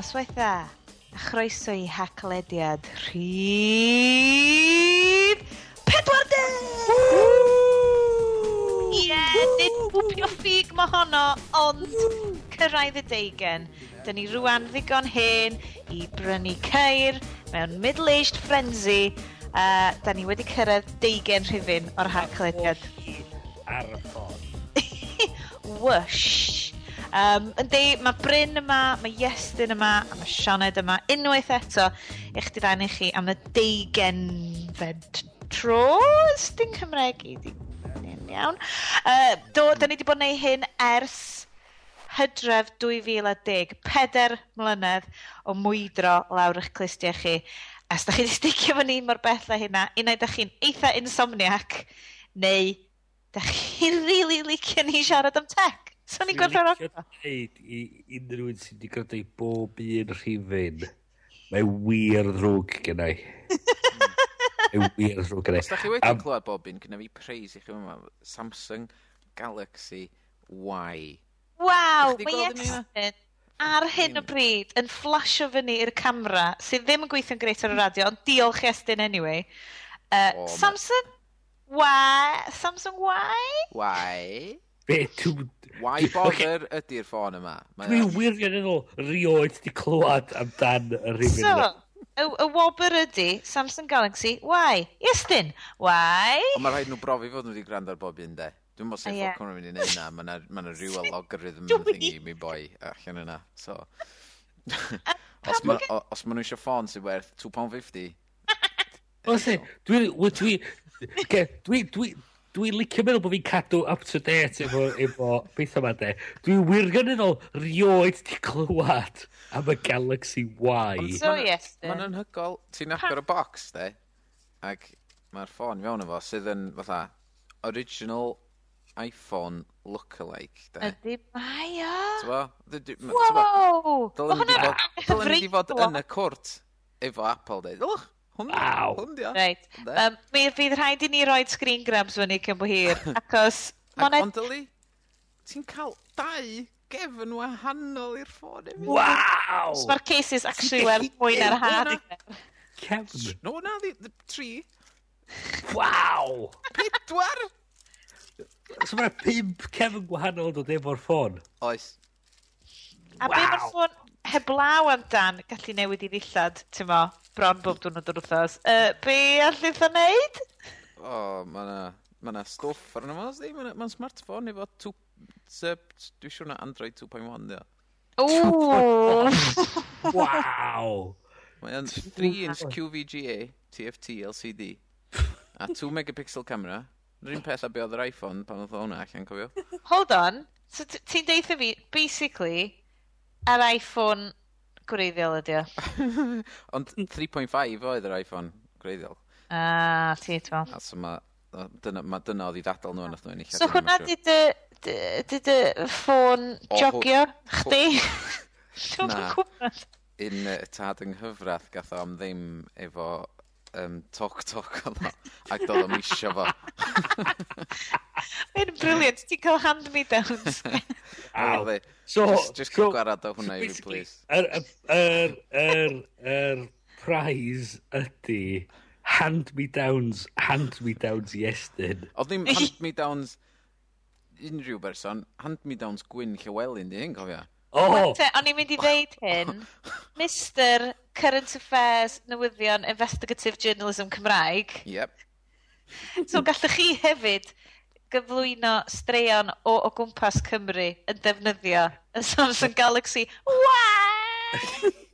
noswaitha. a chroeso i haclediad rhif pedwar deg! Ie, nid bwpio ffug mae honno, ond cyrraedd y deigen. Dyn ni rwan ddigon hen i brynu ceir mewn middle-aged frenzy. Uh, da ni wedi cyrraedd deigen rhifin o'r haclediad. Ar y ffordd. Wysh! Um, yndi, mae Bryn yma, mae Iestyn yma, a mae Sioned yma unwaith eto i'ch dirannu chi am y deugenfed tro, ysdyn Cymreg i di iawn. Uh, do, da ni wedi bod yn neud hyn ers hydref 2010, peder mlynedd o mwydro lawr eich clustiau chi. A os da chi wedi sticio fo ni mor bell a hynna, unai da chi'n eitha insomniac, neu da chi'n rili really licio ni siarad am tech. So ni'n gwerthu'r ogla. Dwi'n i unrhyw un sy'n wedi gwrando i bob un rhifin, mae wir ddrwg gennau. Mae wir ddrwg gennau. Os da chi wedi clywed bob un, gyda fi preis i chi yma, Samsung Galaxy Y. Waw, mae Iestyn ar hyn o bryd yn flasho fyny i'r camera sydd ddim yn gweithio'n greit ar y radio, ond diolch Iestyn anyway. Uh, oh, Samsung Y? Samsung Y? Y? Be, Why bother ydy'r ffôn yma? Dwi wirion yn ôl rioed di clywed amdan y rhywun yma. Y, y wobr ydy Samsung Galaxy Y. Iestyn, Y. Ond mae rhaid nhw brofi fod nhw wedi gwrando ar bob un de. Dwi'n mwyn sy'n ffocwn nhw'n mynd i wneud yna, Mae yna ma rhyw logarithm yn thingy mi boi allan yna. So, os ma, os maen nhw eisiau ffôn sy'n werth £2.50... Os e, dwi, dwi, dwi, dwi, dwi'n licio meddwl bod fi'n cadw up to date efo, efo beth yma de. Dwi wirioneddol rioed di clywed am y Galaxy Y. So yes, Mae'n anhygol. Ti'n agor y box de, ac mae'r ffôn fewn efo sydd yn fatha original iPhone lookalike de. Ydy mae o. Wow! Dylen ni di fod yn y cwrt efo Apple de. Dylwch, Hwn, wow. hwn dio. Reit. Um, mi fydd rhaid i ni roi screen grabs fyny cyn bo hir, acos... Ac ond dyli, ti'n cael dau gefn wahanol i'r ffôn efo. Waw! Mae'r cases actually werth mwy na'r had. Cefn? No, na, the, the tri. Waw! Pedwar! So mae pimp cefn gwahanol dod efo'r ffôn. Oes. A wow. be mae'r ffôn heblaw amdan gallu newid i ddillad, ti'n mo? bron bob diwrnod yr wythnos. Uh, be allith o wneud? O, oh, mae yna ma na stwff arno fo, di. mae'n ma smartphone efo two, dwi siwr na Android 2.1, dio. O! Waw! Mae'n 3-inch QVGA, TFT, LCD, a 2 megapixel camera. Yr un peth a be oedd yr iPhone pan oedd hwnna allan, cofio. Hold on, so ti'n deitha fi, basically, yr iPhone gwreiddiol ydi o. Ond 3.5 oedd yr iPhone gwreiddiol. A, ti, eto. A so mae dyna, ma dyna oedd i ddadl nhw nath nhw ennill. So hwnna di dy dy dy ffôn jogio chdi? Na. Un tad yng Nghyfrath gath o am ddim efo um, toc Talk yma, ac doedd o'n isio fo. Mae'n briliant, ti'n cael hand me downs. Wow. so, just, just so, gwarad o hwnna so i fi, please. Yr er, er, er, er prize ydy hand me downs, hand me downs i. Oedd ddim hand me downs unrhyw berson, hand me downs Gwyn Llywelyn, di hyn, cofio? Oh! Te, o'n i'n mynd i ddeud hyn, Mr Current Affairs Newyddion Investigative Journalism Cymraeg. Yep. So gallwch chi hefyd gyflwyno straeon o o gwmpas Cymru yn defnyddio y Samsung Galaxy. Waa!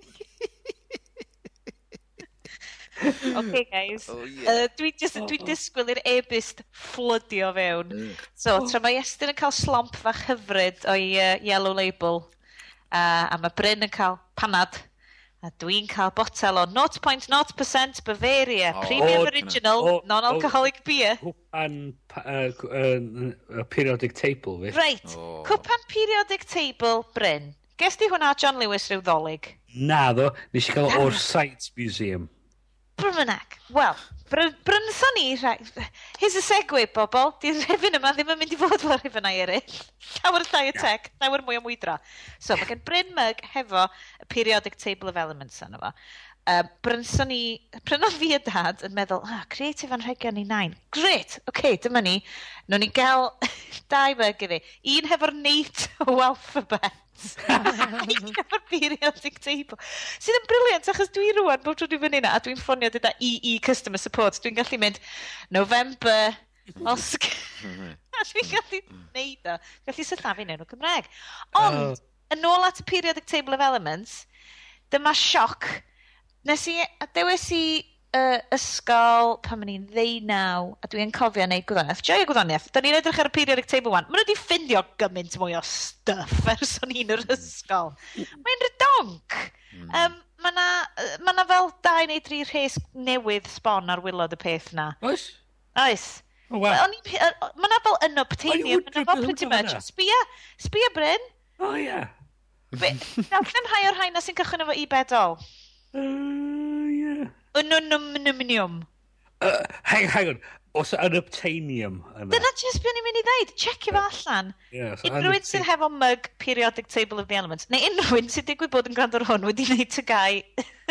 OK, guys. Oh, yeah. uh, dwi just, dwi oh. disgwyl i'r e-byst floodio fewn. Mm. So, tra mae Estyn yn cael slomp fach hyfryd o'i uh, Yellow Label, Uh, a mae Bryn yn cael panad. A dwi'n cael botel o 0.0% Bavaria, oh, premium oh, original, oh, non-alcoholic oh, beer. Cwpan uh, uh, periodic table, fi. Reit, oh. cwpan periodic table, Bryn. Ges di hwnna John Lewis rhyw ddolig? Na ddo, nes i gael o'r Science Museum. Brymunac, wel, Br ni rhaid... Here's a segue, bobl. Di'r rhefyn yma ddim yn mynd i fod fel rhefynau eraill. Llawer llai o tech, llawer mwy o mwydro. So, mae gen Bryn Mug hefo y periodic table of elements yna fo um, brynson ni, prynodd fi a dad yn meddwl, ah, creative anrhegion i nain. Great, oce, okay, dyma ni. Nw'n ni gael dau bag iddi. Un hefo'r NATO alphabet. Un efo'r periodic table. Sydd yn briliant, achos dwi rwan, bod tro dwi fan a dwi'n ffonio dyda EE Customer Support, dwi'n gallu mynd November, Oscar. a dwi'n gallu neud o. Gallu syllafu nhw'n Cymraeg. Ond, yn ôl at y periodic table of elements, dyma sioc Nes i, a dewis i uh, ysgol pan ma'n i'n ddeunaw, a dwi'n cofio neud gwyddoniaeth. Joio gwyddoniaeth. Da ni'n edrych ar y periodic table wan. Maen nhw wedi ffindio gymaint mwy o stuff ers o'n i'n yr ysgol. Mae'n redonc. Mm. Um, Mae na, ma na fel dau neu dri rhes newydd sbon ar wylod y peth na. Oes? Oes. Oh, wow. Mae na fel yn obtainium, mae na fel pretty much. Sbia, sbia Bryn. O, oh, ie. Yeah. Nawr, rhai o'r rhain na sy'n cychwyn efo i bedol yeah. Unumnium. Uh, hang, hang on. Os unobtainium yna. Dyna just beth ni'n mynd i ddeud. Checio fo allan. Yeah, so unrhywun sydd hefo mug periodic table of the elements. Neu unrhyw un sydd digwydd bod yn gwrando ar hwn wedi wneud ty gau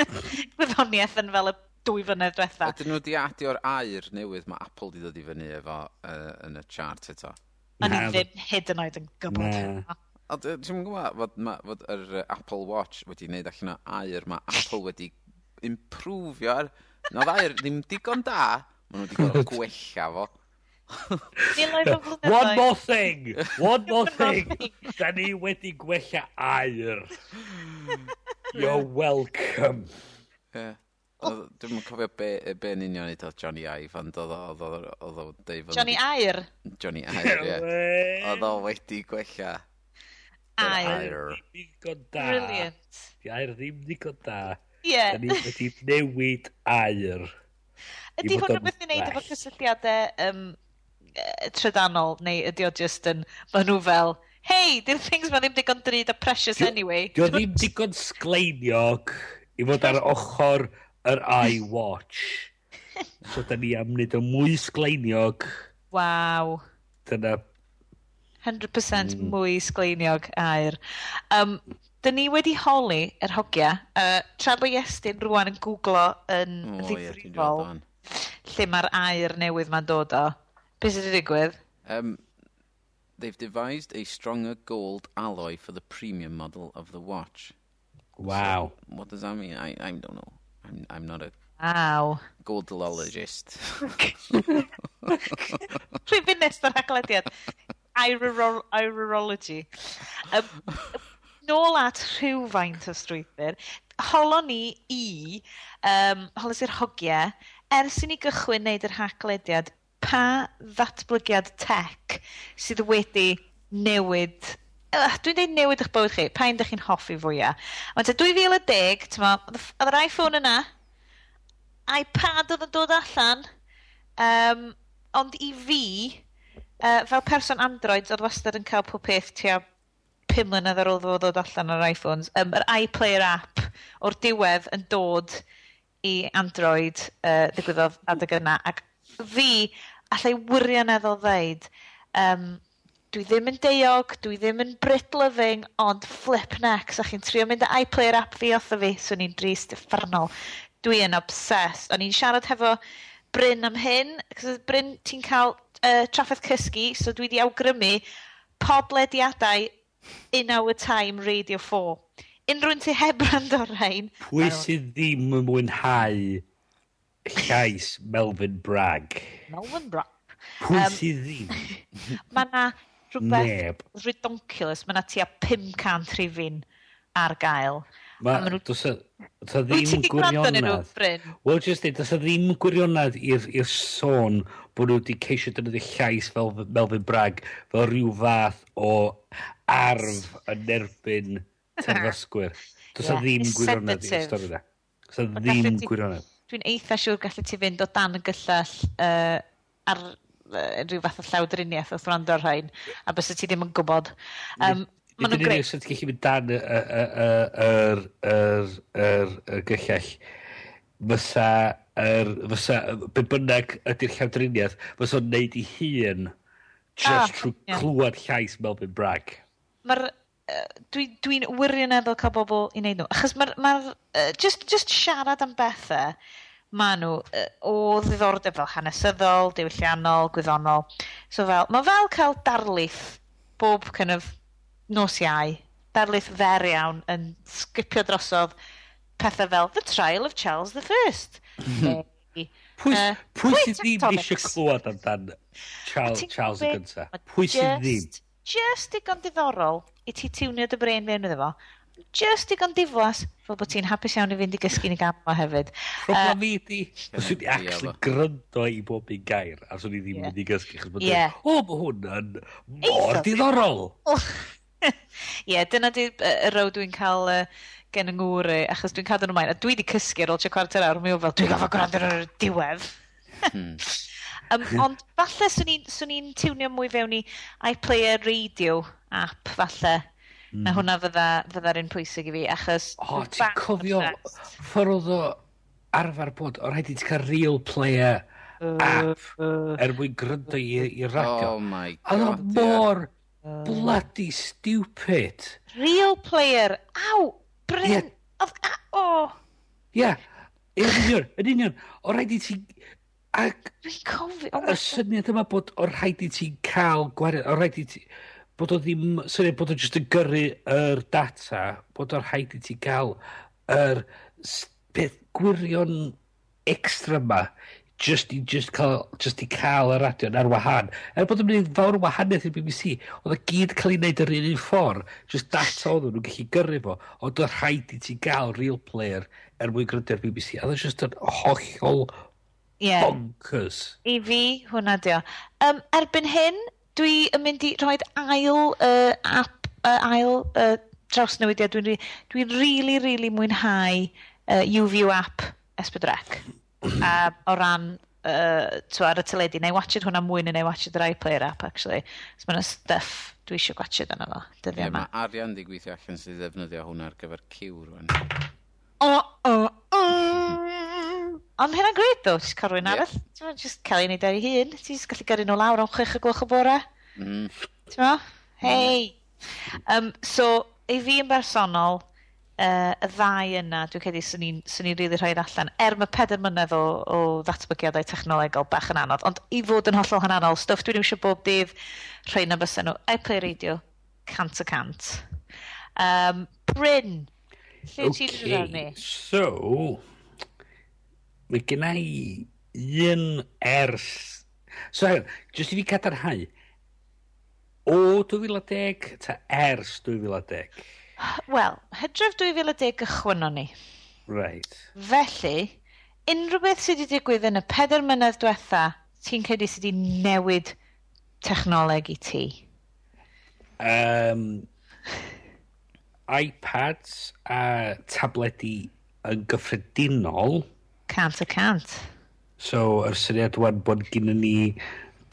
gwyddoniaeth yn fel y dwy flynedd diwetha. Ydyn nhw wedi adio'r air newydd mae Apple wedi dod i fyny efo uh, yn y chart eto? O'n i ddim hyd yn oed yn gwybod. A ti'n gwybod fod, ma, fod yr Apple Watch wedi wneud allan o air, mae Apple wedi improfio ar... Na air ddim digon da, maen nhw wedi gorfod gwella fo. One more thing! One more thing! Da ni wedi gwella air. You're welcome. Yeah. Dwi'n cofio be, be yn union i dod Johnny Ive, ond oedd o- oedd o- deud... Johnny wedi- Air. Johnny Ive, ie. Oedd o wedi gwella air. Brilliant. Di air ddim digon da. Ie. Da ni wedi newid air. Ydy hwn rhywbeth i wneud efo cysylltiadau um, trydanol, neu ydy o just yn, ma nhw fel, hei, di'r things ma ddim digon drud a precious dio, anyway. Dio ddim digon sgleiniog i fod ar ochr yr iWatch. so, da ni am wneud o mwy sgleiniog. Waw. Dyna 100% mm. mwy sgleiniog air. Um, Dyn ni wedi holi yr er hogia. Uh, tra bod Iestyn rwan yn googlo yn oh, ddifrifol yeah, lle mae'r air newydd ma'n dod o. Be sydd wedi digwydd? Um, they've devised a stronger gold alloy for the premium model of the watch. Wow. So, what does that mean? I, I don't know. I'm, I'm not a Wow. Goldologist. Rwy'n fynd nes o'r aglediad. Iroro irorology. Um, nôl at rhywfaint o strwythyr, holon ni i, um, holos i'r hogiau, ers i ni gychwyn wneud yr haglediad, pa ddatblygiad tech sydd wedi newid uh, dwi'n dweud newid eich bywyd chi, pa un ydych chi'n hoffi fwyaf. Ond 2010, tyma, oedd yr iPhone yna, iPad oedd yn dod allan, um, ond i fi, uh, fel person Android, oedd wastad yn cael pob peth tua 5 mlynedd ar ôl ddod ddod allan ar iPhones. Um, yr iPlayer app o'r diwedd yn dod i Android uh, ddigwyddodd adeg yna. Ac fi, allai wirioneddol ddeud, um, dwi ddim yn deog, dwi ddim yn Brit-loving, ond flip neck. Sa chi'n trio mynd y iPlayer app fi off o fi, swn i'n drist effernol. Dwi yn obsessed. O'n i'n siarad hefo Bryn am hyn, cos Bryn ti'n cael uh, traffaeth cysgu, so dwi wedi awgrymu podlediadau In Our Time Radio 4. Unrhyw'n ti heb rand o'r rhain... Pwy sydd ddim yn mwynhau llais Melvin Bragg? Melvin Bragg. Pwy um, sydd ddim? Mae yna rhywbeth Neb. ridiculous. Mae yna tua 500 rhifin ar gael. Ma, a nhw... Does a, a ddim gwirionedd... Wel, just it, does a e ddim gwirionedd i'r sôn bod nhw wedi ceisio dynnu llais fel Melvin Bragg fel rhyw fath o arf yn erbyn terfasgwyr. Does yeah, ddim gwirionedd i'r stori da. Does a e ddim gwirionedd. Dwi'n eitha siŵr gallu ti fynd o dan y gyllall uh, ar uh, rhyw fath o llawdriniaeth wrth wrando ar rhain, a bys ti ddim yn gwybod. Um, Ma' nw'n grêt. Sut gallu mynd dan y yr yr yr y gyllell fysa er, fysa be' bynnag ydy'r llawdriniaeth fysa o'n neud 'i hun jyst ah, trw clywed llais Melvin Bragg. Ma'r dwi'n dwi wirioneddol cael bobl i wneud nhw. Achos mae'r... Ma uh, just, just siarad am bethau, ma nhw uh, o ddiddordeb fel hanesyddol, diwylliannol, gwyddonol. So fel, mae fel cael darlith bob kind of nos iau, darlith fer iawn yn sgipio drosodd pethau fel The Trial of Charles the First. Mhm. Pwy uh, sydd ddim eisiau clywed amdan Charles, Charles y gynta? Pwy sydd ddim? Just digon diddorol i ti tiwnio dy brain fewn iddo fo. Just digon diflas fel bod ti'n hapus iawn i fynd i gysgu ni gamma hefyd. Problem uh, i di, os wedi actually gryndo i bob un gair, a swn i ddim yn mynd i gysgu, chos bod o, mae hwn yn mor diddorol. Ie, dyna di y y row dwi'n cael yy gen yng ngŵr i, achos dwi'n cadw nhw mlaen. A dwi wedi cysgu ar ôl tua cwarter awr, mi o fel, dwi'n gofio gwrando ar y diwedd. Um, ond falle swn i'n swn i'n tiwnio mwy fewn i iPlayer Radio app falle. Mm. Na hwnna fydda, fydda'r un pwysig i fi, achos... O, oh, ti'n cofio ffordd o arfer bod, o rhaid i ti cael real player app er mwyn gryndo i, i radio. Oh my god. Oedd o mor Uh, Bloody stupid. Real player. Aw, Bryn. Yeah. Of, o. Oh. Ia, yeah. yn union, yn union. O rhaid i ti... Ac y syniad yma bod o rhaid i ti cael gwared, o rhaid i ti... Bod o ddim, syniad bod o jyst yn gyrru yr data, bod o rhaid i ti gael yr beth gwirion extra yma just i just cael, just i cael y radio ar wahan. Er bod yn mynd i fawr wahaniaeth i'r BBC, oedd y gyd cael ei wneud yr un un ffordd, just data oedd nhw'n gallu gyrru fo, ond oedd rhaid i ti gael real player er mwyn gryndio'r BBC, a oedd e just yn hollol yeah. bonkers. I fi, hwnna dio. Um, erbyn hyn, dwi yn mynd i rhoi ail uh, app, uh, ail uh, drawsnewidiad. Dwi'n dwi, really, really mwynhau uh, UV app S4C um, o ran uh, ar y teledu. Na i watchad hwnna mwy na i watchad yr iPlayer app, actually. So mae'n stuff dwi eisiau gwachod yna fo, dyddiau yeah, yma. Mae arian di gweithio allan sydd ddefnyddio hwnna ar gyfer cyw rwan. O, o, o! Ond hynna'n great, ddo. Just cael rwy'n yeah. arall. Just cael ei wneud ar ei hun. Ti'n just gallu gyrru nhw lawr o'n chwech o gloch y bore. Mm. Ti'n mo? Hei! Um, so, i fi yn bersonol, uh, y ddau yna, dwi'n credu sy'n ni'n swn i'n rili rhoi'r allan. Er mae peder mlynedd o, o ddatblygiadau technolegol bach yn anodd, ond i fod yn hollol hananol, stwff dwi'n eisiau bob dydd rhoi na bysau nhw. iPlay Radio, cant y cant. Um, Bryn, lle okay. ti'n rhywbeth ni? So, mae gen i un ers... So, jyst i fi cadarnhau, o 2010 ta ers 2010? Wel, hydref 2010 gychwynnon ni. Right. Felly, unrhyw beth sydd wedi digwydd yn y peder mlynedd diwetha, ti'n credu sydd wedi newid technoleg i ti? Um, iPads a tabledi yn gyffredinol. Cant y cant. So, yr syniad wan bod gen ni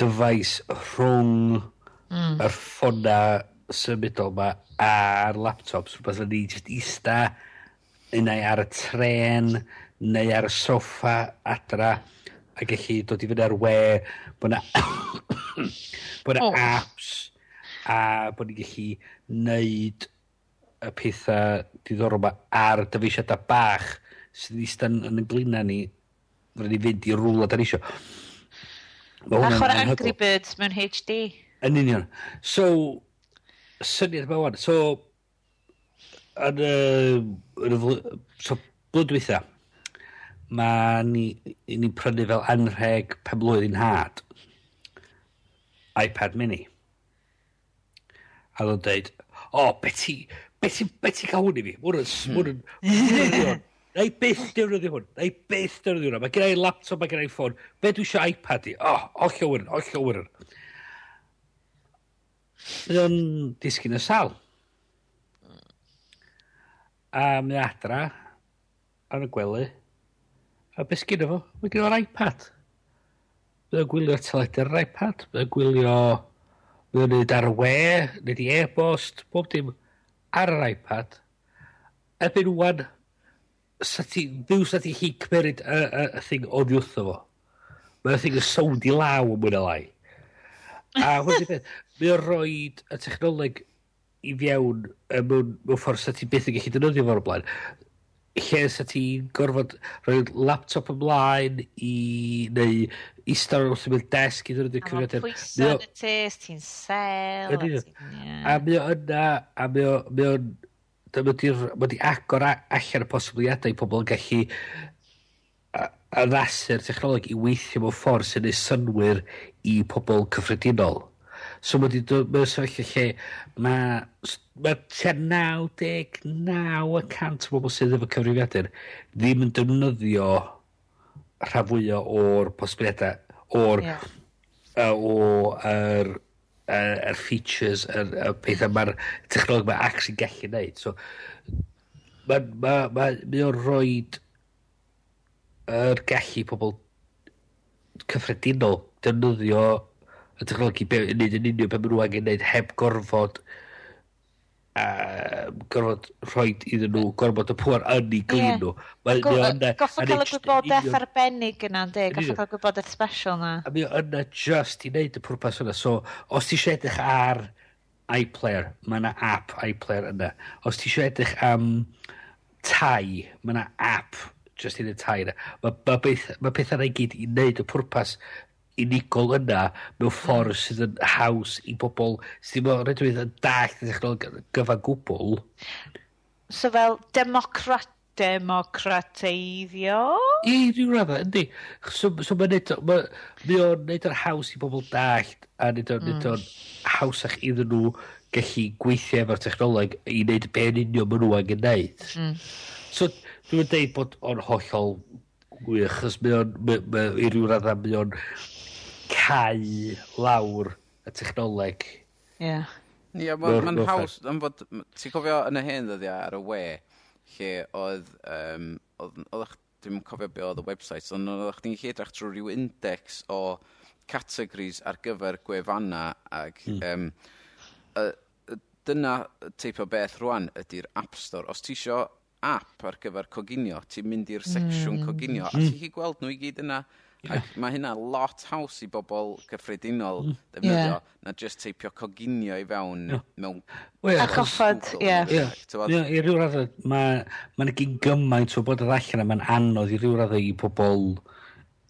dyfais rhwng mm. yr ffona symudol 'ma ar laptops rhywbeth o'n i just ista neu ar y tren, neu ar y soffa adra a gallu dod i fyny ar we bod na bod na oh. apps a bod ni'n gallu neud y pethau diddorol yma ar dyfeisiadau bach sydd wedi stan yn y glina ni fydden ni fynd i rwla da ni eisiau. A chwarae Angry Birds mewn HD. Yn union. So, syniad yma wan, so, yn y, yn y so, blwyddyn diwetha, mae ni, ni'n prynu fel anrheg pen blwyddyn had iPad mini. A ddod dweud, o, oh, beth i, beth i, beth i cael hwn i fi? Mwyn yn, mwyn yn, Na i byth defnyddio hwn. Na i byth defnyddio hwn. Mae gen i laptop, mae gen i ffôn. Be dwi eisiau iPad i? O, oh, ollio wirn, ollio wyr. Mae o'n disgyn y sal. A mae adra ar y gwely. A beth sgyn fo? Mae gen o'r iPad. Mae o'n gwylio teledu ar yr iPad. Mae o'n gwylio... Mae o'n neud ar y we, neud i e-bost, bob dim ar yr iPad. Erbyn wwan, ddiw sa ti hi cymeryd y, y, y thing o wrtho fo. Mae'r thing yn sownd i law yn mwyn na lai. A hwn beth, mae o'n rhoi y technoleg i fiewn mewn, mewn ffordd sa ti byth yn gallu dynoddio fo'r blaen. Lle sa ti gorfod rhoi laptop ymlaen i... neu i star wrth ymwyl desg i ddod i'r. A mae'n pwyso yn y tes, ti'n sel. A mae o yna, a mae o... Mae o'n... Mae di agor allan y posibiliadau i pobl yn gallu addasu'r technoleg i weithio mewn ffordd sy'n ei synwyr i pobl cyffredinol. So mae wedi dod mewn sefyllfa lle mae ma tua 99 o bobl sydd efo cyfrifiadur ddim yn defnyddio rhan fwyaf o'r posibiliadau, o'r yeah. uh, o yr uh, er features yr er, er pethau mae'r technoleg mae ac sy'n gallu gwneud so mae ma, ma, ma o'n rhoi yr er gallu pobl cyffredinol defnyddio y technologi be, wneud yn union beth maen nhw angen neud heb gorfod uh, gorfod rhoi iddyn nhw gorfod y pwer yn ei glin nhw. mae Go, yna Goffa cael y gwybodaeth arbennig yna, de, goffa cael gwybodaeth special na. A mi o yna just i wneud y pwrpas yna. So, os ti eisiau edrych ar iPlayer, mae yna app iPlayer yna. Os ti eisiau edrych am tai, mae yna app just i wneud tai yna. Mae ma, beth ma pethau yna i gyd i wneud y pwrpas unigol yna mewn hmm. ffordd sydd yn haws i bobl sydd ddim o redwydd yn dallt y technoleg gyfan gwbl. So fel democrat democrateiddio? I ryw raddau, yndi. So, so mae'n neud, ma, mae o'n neud o'n haws i bobl dallt a neud o'n mm. hawsach iddyn nhw gallu gweithio efo'r technoleg i wneud yn union maen nhw angen neud. Mm. So, dwi'n deud bod o'n hollol gwych, chos mae o'n, i ryw raddau, mae o'n cau lawr y technoleg. Ie. Ie, yeah, wel, mae'n haws, am fod, ti'n cofio yn y hen ddyddiau ar y we, lle oedd, um, oedd, oedd, dwi'n cofio be oedd y website, ond oedd chdi'n gallu edrych trwy rhyw index o categories ar gyfer gwefanna ac mm. um, y, dyna teip o beth rwan ydy'r App Store. Os ti isio app ar gyfer coginio, ti'n mynd i'r secsiwn mm. coginio, a hmm. ti'n gallu gweld nhw i gyd yna Yeah. Ac mae hynna lot haws i bobl cyffredinol mm. defnyddio, yeah. na just teipio coginio i fewn yeah. mewn... Well, a choffod, ie. I ryw radd, mae'n ma gyn gymaint o bod yr allan a mae'n anodd i ryw radd i pobl...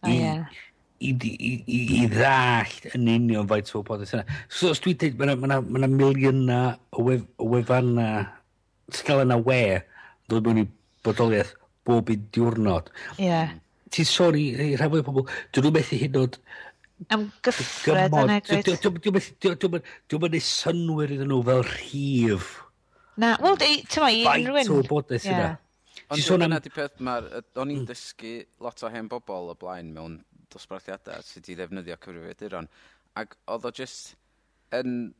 Oh, i, yeah. I, i, i, i ddallt yn union faint o bod yna. So, os dwi'n dweud, mae yna ma ma miliyna o, wef, o wefanna, stel yna we, dod mewn i bodoliaeth bob un diwrnod. Ie. Yeah ti'n sôn i, i rhan fwy o bobl, dyn nhw methu hyn oed am gyffred yn edrych. Dwi'n mynd i synwyr iddyn nhw fel rhif. Na, wel, ti'n ma, i unrhyw un. Faint o bodaeth yna. Ond dwi'n mynd i peth mae'r... O'n i'n mm. dysgu lot o hen bobl o blaen mewn dosbarthiadau sydd wedi ddefnyddio cyfrifiaduron. Ac oedd o just yn...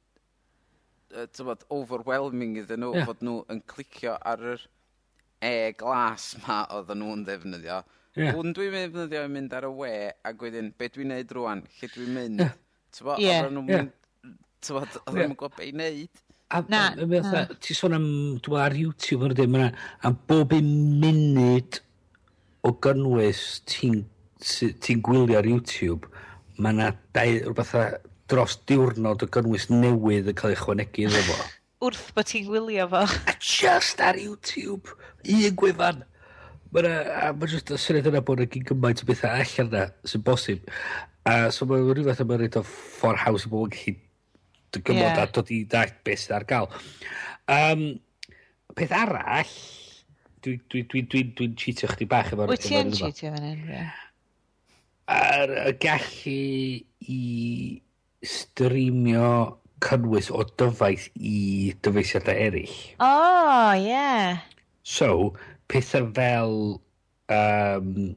Tywod, overwhelming iddyn nhw, yeah. fod nhw yn clicio ar yr e glas ma oedden nhw'n ddefnyddio Yeah. Hwn dwi'n mynd ddefnyddio i mynd ar y we, ac wedyn, be dwi'n neud rwan, lle dwi'n mynd. Yeah. Tyfo, yeah. nhw'n mynd, tyfo, oedd nhw'n gwybod be i neud. A, na, na. Ti sôn am, dwi'n ar YouTube, mae'n dweud, mae'n am bob un munud o gynnwys ti'n ti gwylio ar YouTube, mae yna rhywbeth dros diwrnod o gynnwys newydd yn cael ei chwanegu iddo fo. Wrth bod ti'n gwylio fo. A just ar YouTube, un gwefan. Mae yna, a mae jyst y syniad yna bod yna gyn gymaint o bethau allan yna sy'n bosib. A so mae rhywbeth yma'n rhaid o ffordd haws i bobl gallu dy gymod yeah. a dod i ddall beth sydd ar gael. Um, peth arall, dwi'n dwi, dwi, dwi, dwi cheatio chdi bach efo'r... Wyt ti yn cheatio fan hyn, Ar y gallu i streamio cynnwys o dyfaith i dyfeisiadau eraill. Oh, yeah. So, pethau fel um,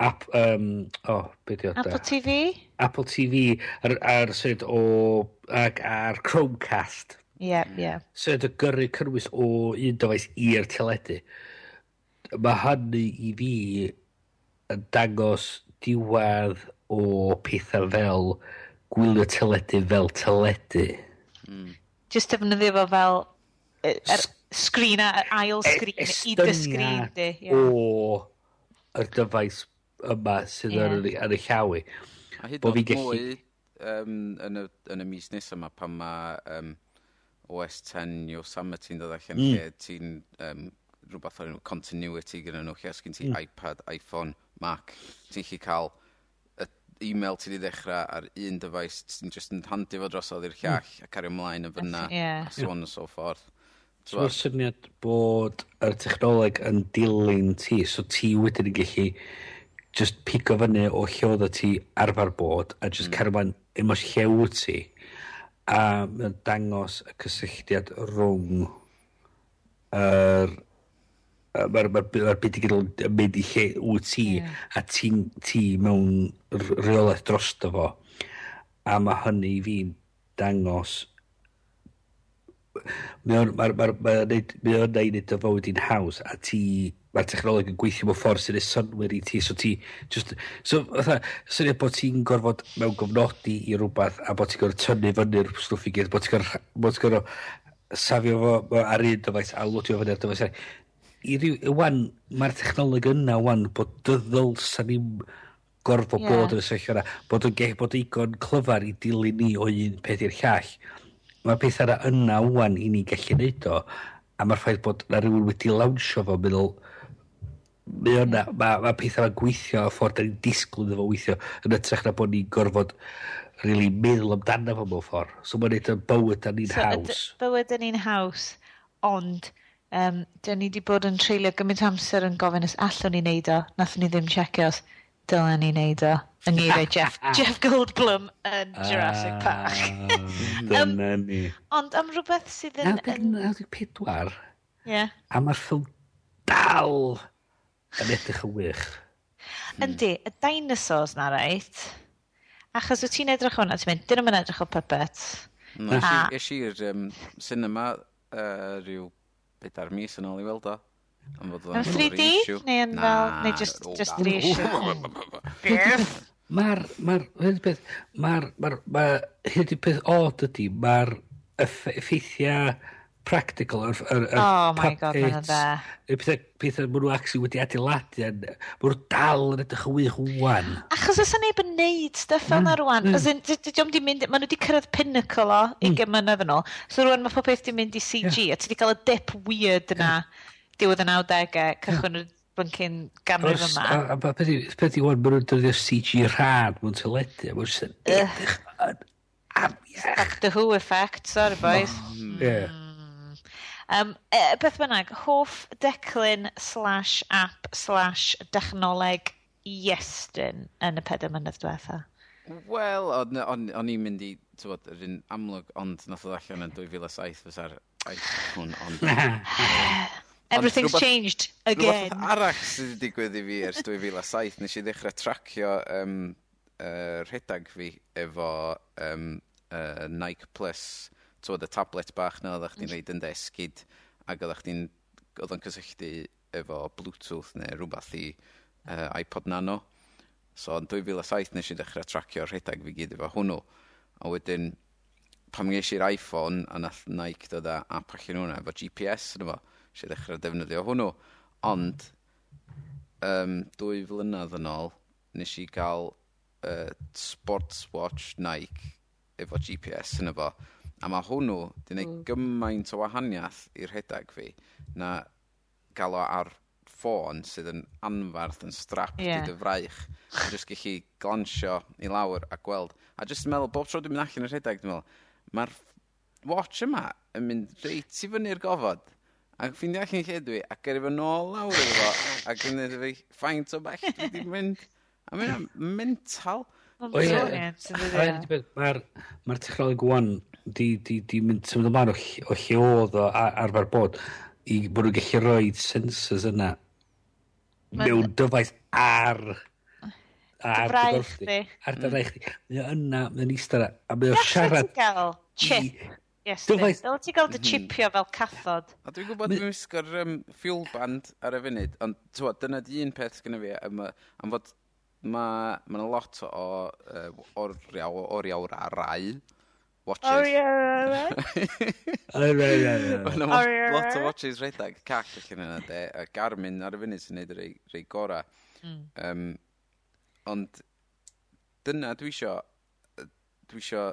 app, um, oh, beth 'di? Apple TV? Apple TV, a'r a'r sydd o ag a'r Chromecast. Ie ie. Syniad o gyrru cynnwys o un dyfais i'r teledu. Mae hynny i fi yn dangos diwedd o pethau fel gwylio teledu fel teledu. Hmm. Jyst defnyddio fo fel yy er screen a ail e- screen i dy screen di. Yeah. O yr dyfais yma sydd yeah. yn, yn y llawi. A hyd oed mwy um, yn, y, yn y mis nes yma pan mae um, OS 10 Yosemite'n dod allan mm. lle ti'n um, rhywbeth o'r continuity gyda nhw lle os gen ti mm. iPad, iPhone, Mac ti'n chi cael y e-mail ti'n ei ddechrau ar un dyfais ti'n just yn handi fo drosodd i'r mm. llall mm. a cario ymlaen yn fyna yeah. a so on and so forth Mae'r syniad bod y technoleg yn dilyn ti, so ti wedyn yn gallu just pigo fyny o lle oedd ti arfer bod a just mm. caravan ymwys lle wyt ti a mae'n dangos y cysylltiad rhwng yr mae'r ma ma byd i gydol yn mynd i lle wyt ti yeah. a ti, ti mewn rheolaeth drosto fo a mae hynny i fi'n dangos mae o'n ma, ma, ma neud, mae o'n neud y dyfywyd i'n haws a ti mae'r technoleg yn gweithio mewn ffordd sy'n ei synwyr i ti so ti just, so fatha syniad bod ti'n gorfod mewn gofnodi i rhywbeth a bod ti'n gorfod tynnu fyny'r stwff i gyd bod ti'n gorfod, bod ti'n gorfod safio fo ar un dyfais a lwtio fo ar dyfais i ryw wan mae'r technoleg yna wan bod dyddol sa'n ni'n gorfod yeah. bod yn y sefyllfa yna bod yn gech bod eigon clyfar i dilyn ni o un peth i'r llall mae'r peth yna yna wwan i ni gallu neud o, a mae'r ffaith bod na rhywun wedi lawnsio fo, meddwl, mae yna, mae, mae pethau ma'n gweithio a ffordd da ni'n disgwyl iddo fo weithio yn ytrach na bod ni'n gorfod really meddwl amdano fo mewn ffordd. So mae'n neud y bywyd da ni'n so, haws. Bywyd yn ni'n haws, ond um, da ni wedi bod yn treulio gymaint amser yn gofyn os allwn ni wneud o, nath ni ddim checio os Dylen ni neud o. Yn ni roi Jeff, Jeff Goldblum yn ah, Jurassic Park. Dyna ni. Ond am rhywbeth sydd yn... 94. Ie. A mae'r ffilm dal yn edrych yn wych. Hmm. Yndi, y dinosaurs na reit. Achos wyt ti'n edrych hwnna, ti'n mynd, dyn nhw'n edrych o puppet. Hmm. Ys i'r um, cinema uh, rhyw bit mis yn ôl i weld o. Yn 3D? Neu yn fel... Neu just, just reissue? Beth? Mae'r... Mae'r... Hyn peth... Mae'r... Mae'r... Mae'r... Hyn peth odd ydy. Mae'r effeithiau practical yr, yr, yr oh my god mae'n dda pethau, pethau maen nhw actually wedi adeiladu maen nhw dal yn edrych yn wych wwan achos os yna neb yn neud stuff fel na rwan mm. dydym di mynd maen nhw wedi cyrraedd pinnacle o i mm. yn ôl so rwan mae popeth di mynd i CG a ti wedi cael y dip weird yna diwedd y 90au, cychwyn y byncyn ganrif yma. A, a, a beth yw, wan, maen nhw'n dyrdio CG rhan mewn teledu, a maen nhw'n edrych yn amiach. Doctor Who effect, sorry boys. Mm. Yeah. Mm. Um, e, beth bynnag, hoff declyn slash app slash dechnoleg iestyn yn y pedwar mynydd diwetha? Wel, o'n i'n mynd i, tywod, yr un amlwg, ond nath o allan yn 2007 fysa'r iPhone, ond... Everything's rhywbeth, changed again. Rhywbeth arall sydd wedi digwydd i fi ers 2007, nes i ddechrau tracio um, uh, rhedag fi efo um, uh, Nike Plus, twod y tablet bach na oeddech chdi'n reid yn desgyd, ac oeddech chdi'n oedd o'n cysylltu efo Bluetooth neu rhywbeth i uh, iPod Nano. So yn 2007 nes i ddechrau tracio rhedag fi gyd efo hwnnw. A wedyn, pam ges i'r iPhone, a nath Nike dod â app allan hwnna efo GPS, yn efo eisiau ddechrau defnyddio hwnnw. Ond, um, dwy flynydd yn ôl, nes i gael uh, sports watch Nike efo GPS yn efo. A mae hwnnw di wneud mm. gymaint o wahaniaeth i'r rhedeg fi na gael o ar ffôn sydd yn anfarth yn strap yeah. dy fraich. A jyst gallu glansio i lawr a gweld. A jyst yn meddwl, bob tro dwi'n mynd allan i'r rhedeg, dwi'n meddwl, mae'r watch yma yn mynd reit i fyny'r gofod. Ac ffeindio allan lle dwi, ac gyrru fo nôl lawr iddo fo, ac yn edrych fi, ffaint o bell dwi wedi mynd. A mae'n mental. Mae'r ma technoleg wan di, di, di mynd symud ymlaen o, o lle oedd o arfer bod i bod nhw'n gallu rhoi sensors yna mewn dyfais ar ar dy gorff di. Ar dy raich di. Mae o yna, mae'n eistedd yna. a mae o siarad chip. Yes, Dyl ti gael dy mhm. chipio fel cathod. A dwi'n gwybod dwi'n wisgo'r um, fuel band ar y funud, ond tywod, dyna di un peth gyda fi, am, am fod mae ma lot o uh, oriaw, oriaw ra, rai watches. Oriaw ra, rai. lot o watches rhedeg cac allan yna de, a Garmin ar y funud sy'n neud rei, rei gora. Mm. Um, ond dyna dwi isio, dwi isio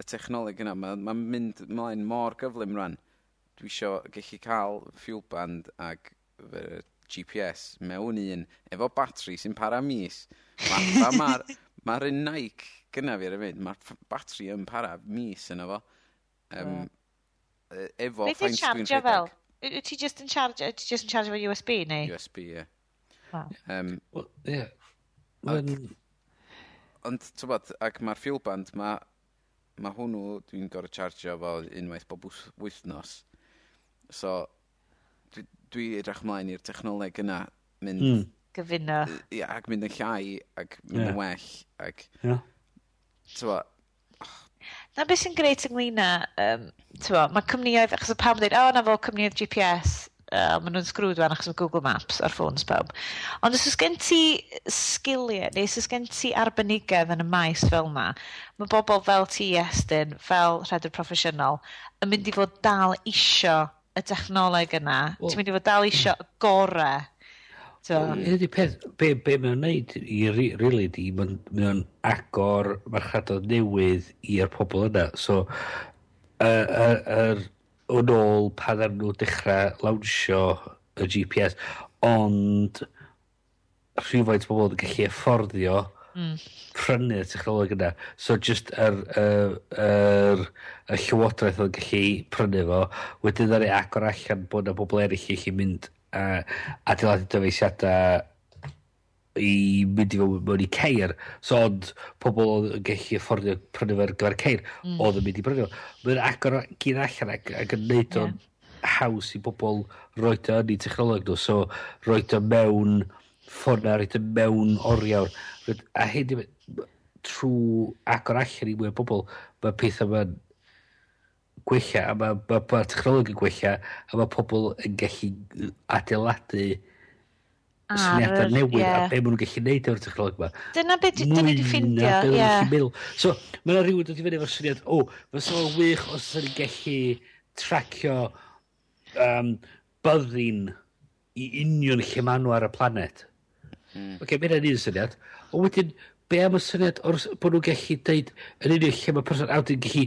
y technoleg yna, mae'n ma mynd mlaen mor gyflym rhan. Dwi isio gallu cael fuel band ag uh, GPS mewn un efo batri sy'n para mis. Mae'r ma, ma, ma, ma Nike gyna fi ar y fyd, mae'r batri yn para mis yna fo. Um, mm. Efo Beth fine screen rhedeg. fel? Wyt ti just yn charge, ti just yn charge efo USB neu? USB, ie. Yeah. Wow. Um, well, yeah. Ond, ti'n bod, ac mae'r fuel band, mae mae hwnnw dwi'n gorau chargio fo unwaith bob wythnos. So, dwi, dwi edrych mlaen i'r technoleg yna mynd... Mm. Gyfuno. Ia, ac mynd yn llai, ac mynd yeah. yn well, ac... Yeah. Twa, oh. Na beth sy'n greit ynglyn â, um, mae cwmnioedd, achos o pawb dweud, o, oh, na fo cwmnioedd GPS, uh, maen nhw'n sgrwyd fan achos mae Google Maps ar ffôns pawb. Ond os oes gen ti sgiliau, neu os oes gen ti arbenigedd yn y maes fel yma, mae bobl fel ti Estyn, fel rhedwr proffesiynol, yn mynd i fod dal isio y technoleg yna. Well, Ti'n mynd i fod dal isio y gorau. Ydy peth, be, be mae'n neud i really di, mae'n agor marchadod newydd i'r pobl yna. So, yr uh, uh, uh, yn ôl pan ar nhw dechrau lawnsio y GPS, ond rhywfaint pobl yn gallu efforddio mm. prynu'r technoleg yna. So just yr, yr, yr, y llywodraeth yn gallu prynu fo, wedyn ddari agor allan bod yna bobl eraill i chi mynd a adeiladu dyfeisiadau i mynd i fewn mewn i ceir. So, ond pobl oedd yn gallu afforddio prynu fe gyfer ceir, mm. oedd yn mynd i brynu. Mae'n agor gyd allan ac, ac yn neud o'n yeah. haws i bobl roed o yn i technoleg nhw. So, roed o mewn ffona, roed o mewn oriawr. A hyn e, trwy agor allan i mwy o bobl, mae pethau mae'n gwella, a mae ma, ma, ma technoleg yn gwella, a mae pobl yn gallu adeiladu syniadau newydd yeah. a be maen nhw'n gallu neud efo'r technoleg yma. Dyna beth dyn ni wedi ffeindio, ie. Yeah. So, mae yna rhywun wedi fynd efo'r syniad, o, oh, fysa fo'n wych os ydyn ni'n gallu tracio um, byddin i union lle maen nhw ar y planet. Mm. Oce, okay, mae yna'n un syniad. O wedyn, be am y syniad o'r bod nhw'n gallu deud yn union lle mae person awd yn gallu,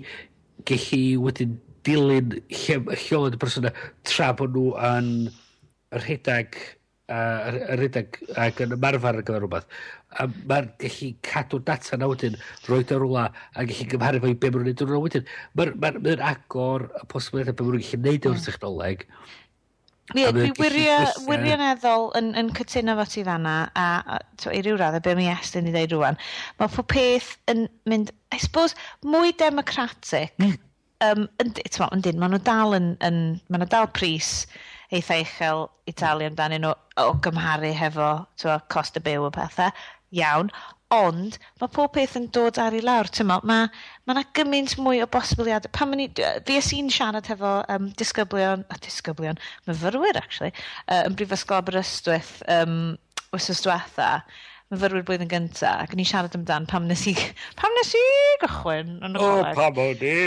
gallu wedyn dilyn lle, lle oedd y person tra bod nhw yn rhedag uh, yr, yr unig ac yn ymarfer ar gyfer rhywbeth. A mae'n gallu cadw data na wedyn, roed o rwla a gallu gymharu fo i be mae'n gwneud o'n wedyn. Mae'n ma, ma agor y posibiliadau be mae'n gallu gwneud o'r mm. technoleg. Ie, dwi wirioneddol yn, yn cytuno fo ti fanna, a, a i ryw radd, be mi estyn i ddeud rwan, mae pob peth yn mynd, I suppose, mwy democratic. Mm. Um, yndyn, maen nhw dal yn, yn maen nhw dal pris eitha uchel Italia amdanyn nhw o gymharu hefo twa, cost y byw o pethau. Iawn. Ond mae pob peth yn dod ar ei lawr. Mae yna ma, na gymaint mwy o bosibiliadau. Pan ma'n i... Fi i'n siarad hefo um, disgyblion... a disgyblion. Myfyrwyr, actually. Uh, yn brifysgol Aberystwyth um, wsos diwetha myfyrwyr blwyddyn gynta, ac yn i siarad amdan pam nes i, pam nes i gychwyn yn y coleg. O, pam o'n i!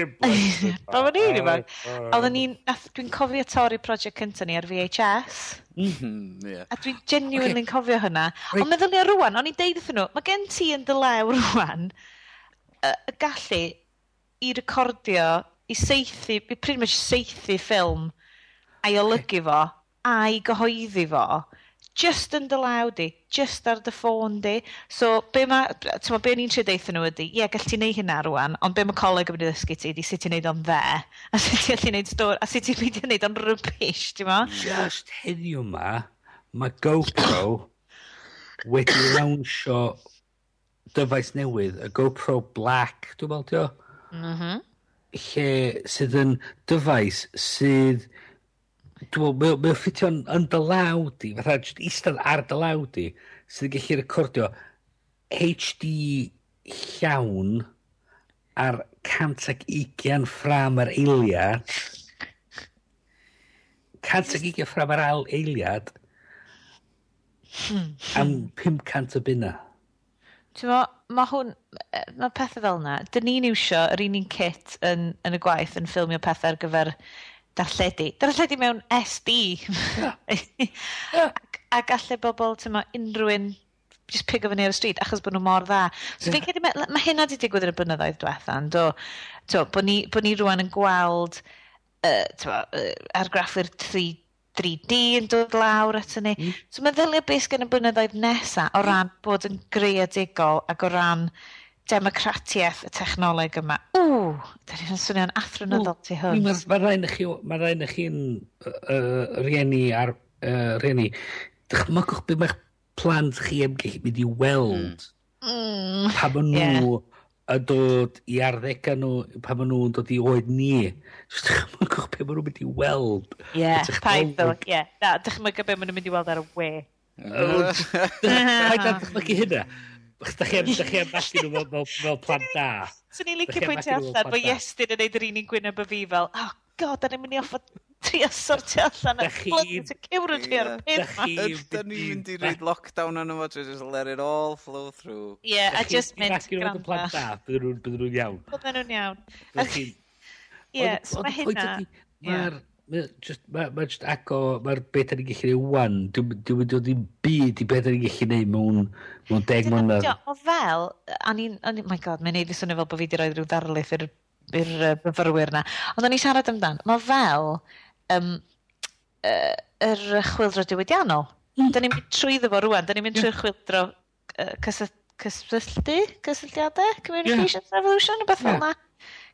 Pam o'n i'n ifanc. A oedden ni'n, dwi'n cofio torri prosiect cynta ni ar VHS. -hmm, yeah. A dwi'n genuinely'n okay. cofio hynna. Right. Ond meddylia rwan, o'n i'n deud wrthyn nhw, mae gen ti yn dylew rwan y uh, gallu i recordio, i seithi, i pretty much seithi ffilm a'i olygu fo, a'i gyhoeddi fo just yn dy law di, just ar dy ffôn di. So, be ma, tyma, be ni'n trio deitha nhw ydi, ie, yeah, gall ti neud hynna rwan, ond be mae coleg yn mynd i ddysgu ti, di sut ti'n neud o'n dde, a sut ti'n gallu neud stor, a sut ti'n mynd i neud o'n rybys, ti'n ma? Just heddiw ma, mae GoPro wedi lawnsio dyfais newydd, y GoPro Black, dwi'n meddwl, tio? Mhm. Mm lle sydd yn dyfais sydd dwi'n meddwl, mae'n ffitio'n yn dy law di, fatha jyst eistedd ar dy law di, sydd yn gallu recordio HD llawn ar 120 ffram ar eiliad. 120 ffram ar al eiliad. Am 500 o bunna. Ti'n mo, mae hwn, mae pethau fel yna. Dyn ni'n iwsio yr un un kit yn, yn y gwaith yn ffilmio pethau ar gyfer darlledu. Darlledu mewn SD. Yeah. ac, a gallu bobl, ti'n ma, unrhyw un just pigo fyny ar y stryd achos bod nhw mor dda. So yeah. fi'n credu, mae, mae hynna wedi digwydd yn y blynyddoedd diwetha, yn do. To, bod ni, bod ni rwan yn gweld uh, tyma, uh, argraffwyr 3, 3D yn dod lawr at ni. Mm. So mae meddylia beth gen y blynyddoedd nesaf o ran bod yn greadigol ac o ran democratiaeth y technoleg yma. Ww, da ni'n swnio'n athronyddol ti hwn. Mae ma rhain chi, mae rhaid rhain chi'n uh, rieni ar uh, rieni. Dychmygwch beth mae'ch plant chi am gallu mynd i weld mm. pa maen nhw yeah. yn dod i arddega nhw, pa maen nhw'n dod i oed ni. Just dychmygwch beth maen nhw'n mynd i weld. Ie, paid ddol, ie. Na, dychmygwch beth maen nhw'n mynd i weld ar y we. Paid a dychmygu hynna da chi am, dach chi am allu nhw fel, fel, fel plant da. Swn ni'n licio pwyntio allan, bod Iestyn yn neud yr un i'n gwyneb y fi fel, oh god, da ni'n mynd i offa trio sortio allan y blood to cywr yn trio'r pyn ma. Da ni'n mynd i reid lockdown arno fo, just let it all flow through. Yeah, a just mynd granda. Dach chi'n mynd i plant da, bydden nhw'n iawn. Bydden nhw'n iawn. Ie, so mae hynna. Mae'r Mae just, ma, ma just ago, mae'r beth ni'n gallu neud wan, dwi'n mynd o ddim byd i beth ni'n gallu neud mewn, mewn deg mlynedd. O fel, o'n i'n, oh my god, mae'n neud i swnio fel bod fi wedi rhoi rhyw darlith i'r i'r myfyrwyr na. Ond o'n i siarad amdan, mae fel um, uh, yr chwildro diwydiannol. Mm. Da ni'n mynd trwyddo fo rwan, da ni'n mynd trwy'r chwildro uh, cysylltu, cysylltiadau, communications yeah. revolution, rhywbeth fel yeah. na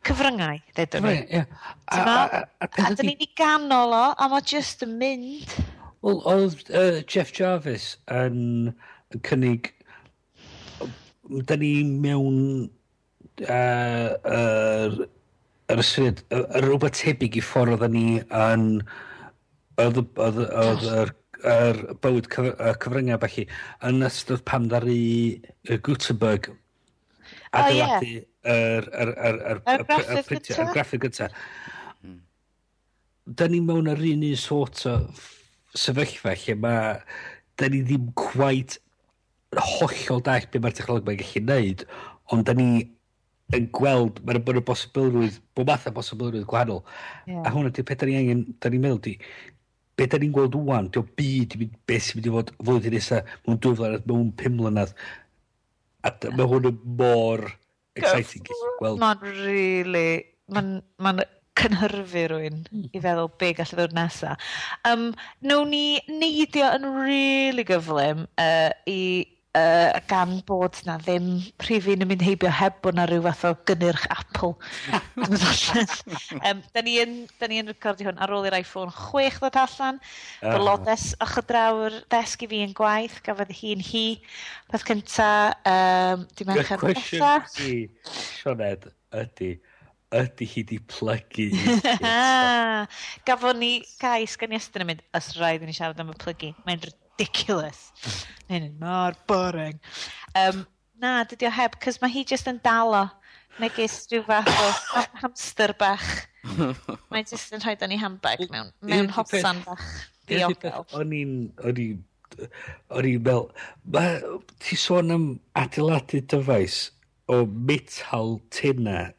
cyfryngau, ddedwn ni. Ie. A, dyn ni'n ei ganol o, a mae just yn mynd. Wel, oedd uh, Jeff Jarvis yn yn cynnig... Da ni mewn uh, yr, yr ysyniad, yr rhywbeth tebyg i ffordd oedden ni yn oedd yr yr bywyd cyf cyfryngau falle yn ystod pam ddaru Gutenberg adeiladu oh, yeah yr, yr, yr, yr, yr, yr, yr, graffig gyda. Da ni mewn yr un un sort o sefyllfa lle mae da ni ddim gwaith hollol dall beth mae'r technoleg mae'n gallu neud, ond da ni yn gweld, mae'n bod yn bosibilrwydd, bod math o bosibilrwydd gwahanol. Yeah. A hwnna di peth da ni angen, da ni'n meddwl di, be da ni'n gweld wwan, di o byd, beth sy'n mynd i fod flwyddyn nesaf, mewn dwy flynedd, mewn pum mlynedd. A mae hwn yn mor exciting i weld. Mae'n really... Mae'n ma cynhyrfu rwy'n hmm. i feddwl be gallai ddod nesa. Um, Nown ni neidio yn really gyflym uh, i uh, gan bod na ddim rhifin yn mynd heibio heb bod na rhyw fath o gynnyrch Apple. um, da ni yn, da ni yn recordio hwn ar ôl i'r iPhone 6 ddod allan. Uh. Bylodes o'ch draw'r desg i fi yn gwaith, gafodd hi'n hi. Peth cynta, um, di merch ar bethau. Sioned, ydy, ydy hi di plygu. Gafon ni gais gan i yn mynd, os rhaid i ni siarad am y plygu. Mae'n ridiculous. Hyn yn mor boring. Um, na, dydy o heb, cys mae hi just yn dalo. Megis rhyw fath o hamster bach. Mae'n just yn rhoi dan i handbag mewn, mewn hosan bach. Diogel. O'n i'n... O'n i'n fel... Ti sôn am adeiladu dyfais o metal tynna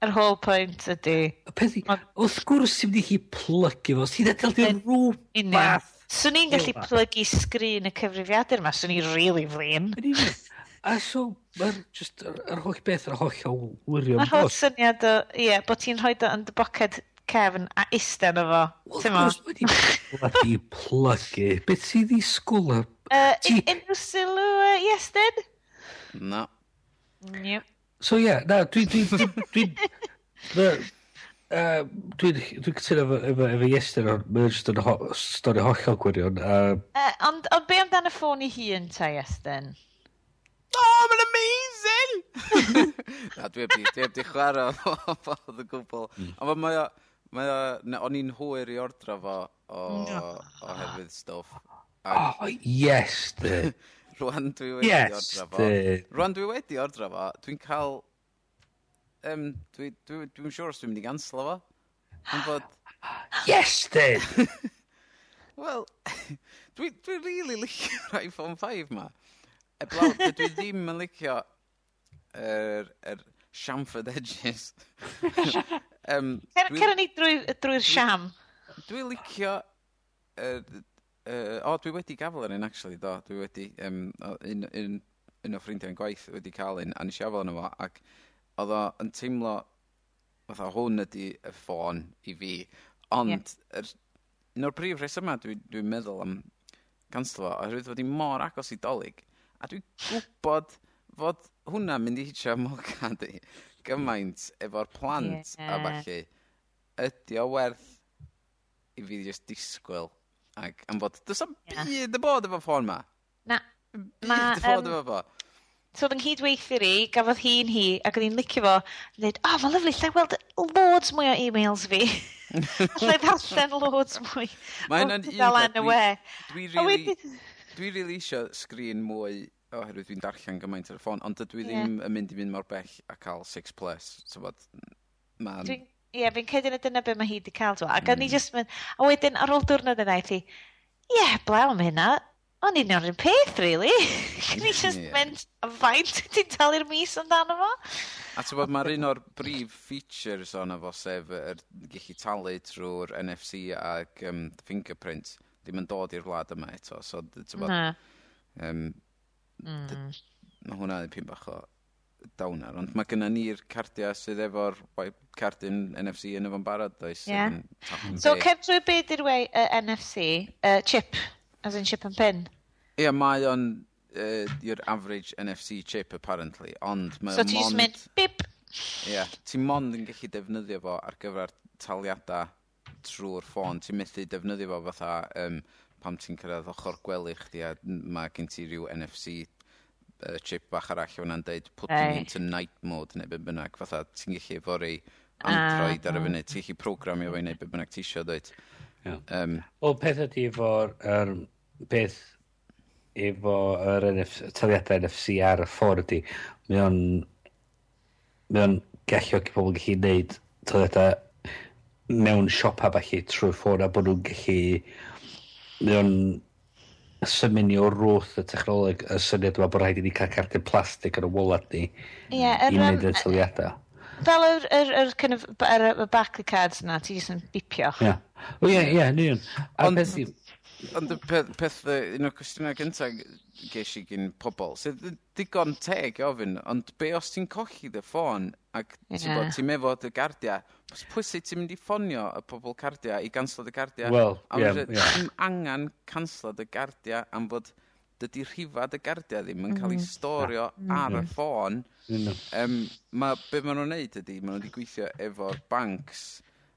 Yr whole point ydy... Peth i, wrth gwrs sy'n mynd i chi plygu fo, sy'n adael di'n rhywbeth Swn i'n gallu plygu sgrin y cyfrifiadur yma, swn i'n really flin. A so, mae'r just, yr holl beth yr holl o wirio. Mae'r holl syniad o, ie, yeah, bod ti'n rhoi yn dy boced cefn a isten o efo. Wel, gwrs, wedi plygu, plygu. Beth sydd ddisgwyl ar... Uh, Unrhyw sylw, uh, yes, then? No. Yep. So, ie, yeah, na, dwi, dwi, dwi, dwi, Uh, dwi'n dwi cytuno efo, efo, efo Iestyn, ond mae'n just yn ho, stori hollol gwirion. Uh, uh, ond ond be amdan y ffôn i hun ta Iestyn? Oh, mae'n amazing! Na, dwi ebdi, dwi ebdi chwarae o ffordd y gwbl. Hmm. Ond mae o, mae o, o'n i'n hwyr i ordro fo o, o hefyd stwff. Oh, yes, dy. Rwan dwi wedi yes, ordro fo. Rwan dwi wedi ordro fo, dwi'n cael um, dwi'n dwi, dwi, dwi siŵr os dwi'n mynd i ganslo fo. Yn bod... Yes, dyn! Wel, dwi'n dwi really licio'r iPhone 5 ma. Eblaw, dwi ddim yn licio yr, er, er edges. um, Cer, Cera ni drwy'r drwy siam. Dwi'n licio... Er, er, o, dwi wedi gafel yr un, actually, do. Dwi wedi... Um, un, un, un o ffrindiau'n gwaith wedi cael un, a nes i afel yno fo, ac oedd o yn teimlo fatha hwn ydy y ffôn i fi. Ond yeah. er, un o'r prif rhesymau dwi'n dwi, meddwl am ganslo oherwydd fod i mor agos i dolyg. A dwi'n gwybod fod hwnna'n mynd i hitio molca di gymaint efo'r plant yeah. a falle. Ydy o werth i fi just disgwyl ac am fod, does am yeah. byd y bod efo ffôn ma. Na. Byd ma, y bod um, efo fo. So oedd 'y nghydweithiwr i, gafodd hi'n hi, ac oedd hi'n licio fo, yn dweud, o, oh, mae'n lyflu, lle weld loads mwy o e-mails fi. Alla i ddarllen loads mwy. Mae hynna'n un peth. Dwi, dwi, really, wedi... dwi really isio sgrin mwy oherwydd dwi'n darllen gymaint ar y ffôn, ond dydw i ddim yn mynd i fynd mor bell a cael 6 plus, so bod, man. Ie, fi'n cedi na dyna be mae hi wedi cael, dwi, ac mm. o'n i mm. just mynd, a wedyn ar ôl diwrnod yna i ti, ie, yeah, blew am hynna, O'n i'n o'r un peth, really. Can i just yeah. mynd faint ti'n talu'r mis amdano fo? A ti'n bod, mae'r un o'r brif features o'n efo sef er, gallu talu trwy'r NFC ac um, fingerprint, ddim yn dod i'r wlad yma eto. So, ti'n bod, um, mm. mae hwnna yn pyn bach o dawner. Ond mae gennym ni'r cardiau sydd efo'r cardyn NFC yn efo'n barod, does? Yeah. So, ceftrwy beth i'r uh, NFC, uh, chip, As in chip and pin? Ie, yeah, mae o'n uh, your average NFC chip, apparently. Ond mae so ti'n mynd bip! Ie, yeah, ti'n mond yn gallu defnyddio fo ar gyfer taliadau trwy'r ffôn. Ti'n methu defnyddio fo fatha um, pam ti'n cyrraedd ochr gwely chdi a mae gen ti rhyw NFC uh, chip bach arall hwnna'n deud put hey. me into night mode neu beth bynnag. Fatha ti'n gallu efo ah, Android uh, ar y funud. Ti'n gallu programio fo i wneud beth bynnag ti eisiau dweud. Yeah. Um, Wel, peth ydy efo'r er, beth efo yr NF, taliadau NFC ar y ffordd ydy, mae o'n mae o'n gallio i pobl gallu neud taliadau mewn siopa falle trwy ffordd a bod nhw'n gallu mae o'n symud ni o rwth y technoleg y syniad yma bod rhaid i ni cael cartyn plastig ar y wallet ni yeah, i wneud y taliadau. Fel yr, yr, yr, kind of, yr, y Barclaycards yna, ti jyst yn bipio. Yeah. O ie, ie, ni yn union. Ond Ond y peth, peth un o'r cwestiynau gyntaf ges i gyn pobl, sydd digon teg ofyn, ond be os ti'n colli dy ffôn ac yeah. ti'n efo dy gardia, pwy sy'n ti'n mynd i ffonio y pobl cardia i ganslo dy gardia? Wel, ie. Yeah, yeah. Ti'n angen canslo dy gardia am fod dydy rhifa dy gardia ddim yn cael ei mm. storio mm. ar y mm. ffôn. Mm. Um, ma, be maen nhw'n neud ydy, maen nhw wedi gweithio efo'r banks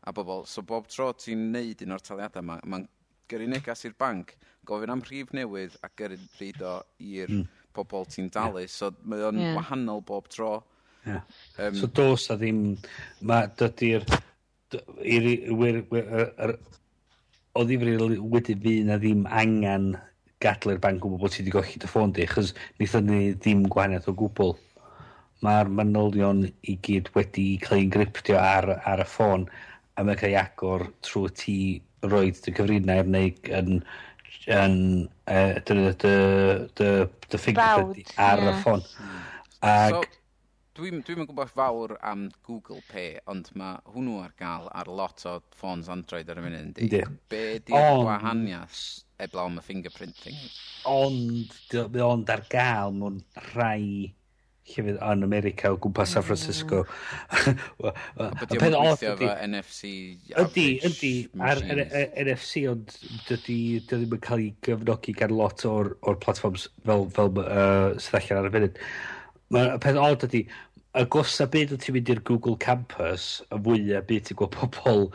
a bobl. So bob tro ti'n neud un o'r taliadau yma, mae'n gyrru negas i'r banc, gofyn am rhif newydd a gyrru rhaid o i'r mm. pobl ti'n dalu. Yeah. So mae o'n yeah. wahanol bob tro. Yeah. Um, so dos a ddim, mae dydy'r o ddifrif wedyn fi na ddim angen gadlu'r banc gwybod bod ti wedi golli dy ffôn di, chos wnaethon ni ddim gwahaniaeth o gwbl. Mae'r manylion i gyd wedi cael ei engriptio ar, ar y ffôn a mae'n cael ei agor trwy ti roed dy cyfrinau neu yn yn uh, dy, dy, dy, dy ffigur ar yeah. y ffôn. Hmm. Ag... Dwi'n dwi gwybod fawr am Google Pay, ond mae hwnnw ar gael ar lot o ffôns Android ar y munud, ynddi? Yeah. Be di'r gwahaniaeth eblaw am y fingerprinting? Ond, ond ar gael mewn rhai llefydd yn America o gwmpas San Francisco. Mm. a peth gweithio ydi... NFC... Ydi, ydy. ar NFC, ond dydy ddim yn cael ei gyfnogi gan lot o'r, or platforms fel, fel uh, sydd allan ar y funud. Mae'r peth oed ydy, y gosa byd o ti'n mynd i'r Google Campus, y fwyaf byd ti'n gweld pobl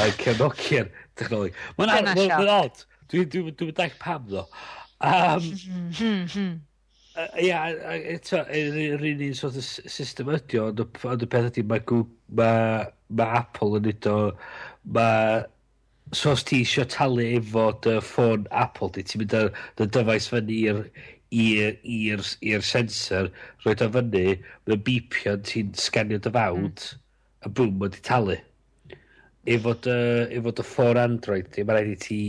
yn cefnogi'r technoleg. Mae'n odd. Dwi'n dwi, dwi, dwi, dwi, dwi, dwi, dwi, dwi, dwi, dwi, dwi, Yy ia a eto yr yr un un sort o' s- system ydi o ond y p- ond y peth ydi mae Goo- ma' ma' Apple yn neud o ma' so os ti isio talu efo dy ffôn Apple di ti'n mynd â dy dyfais fyny i'r i'r i'r i'r sensor roed o fyny mae'n bipio ti'n sganio dy fawd a bwm ma' 'di talu. Efo dy efo dy ffôn Android di ma' raid i ti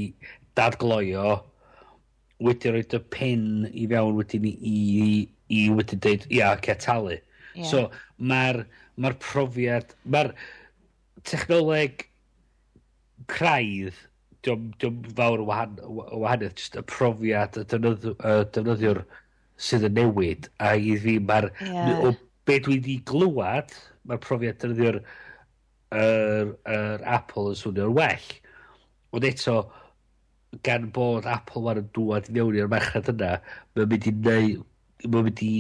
dadgloio wedi roed y pen i fewn wedyn i, i, i wedyn dweud, ia, oce, talu. Yeah. So, mae'r ma profiad, mae'r technoleg craidd, diwm, diom fawr o wahan, wahaniaeth, jyst y profiad y defnyddio, y defnyddiwr sydd yn newid. A i fi, mae'r, yeah. o be dwi wedi glywed, mae'r profiad defnyddio'r yr, yr Apple yn swnio'r well. Ond eto, gan bod Apple wan yn dŵad i mewn i'r merched yna, mae'n mynd i neu mae'n mynd i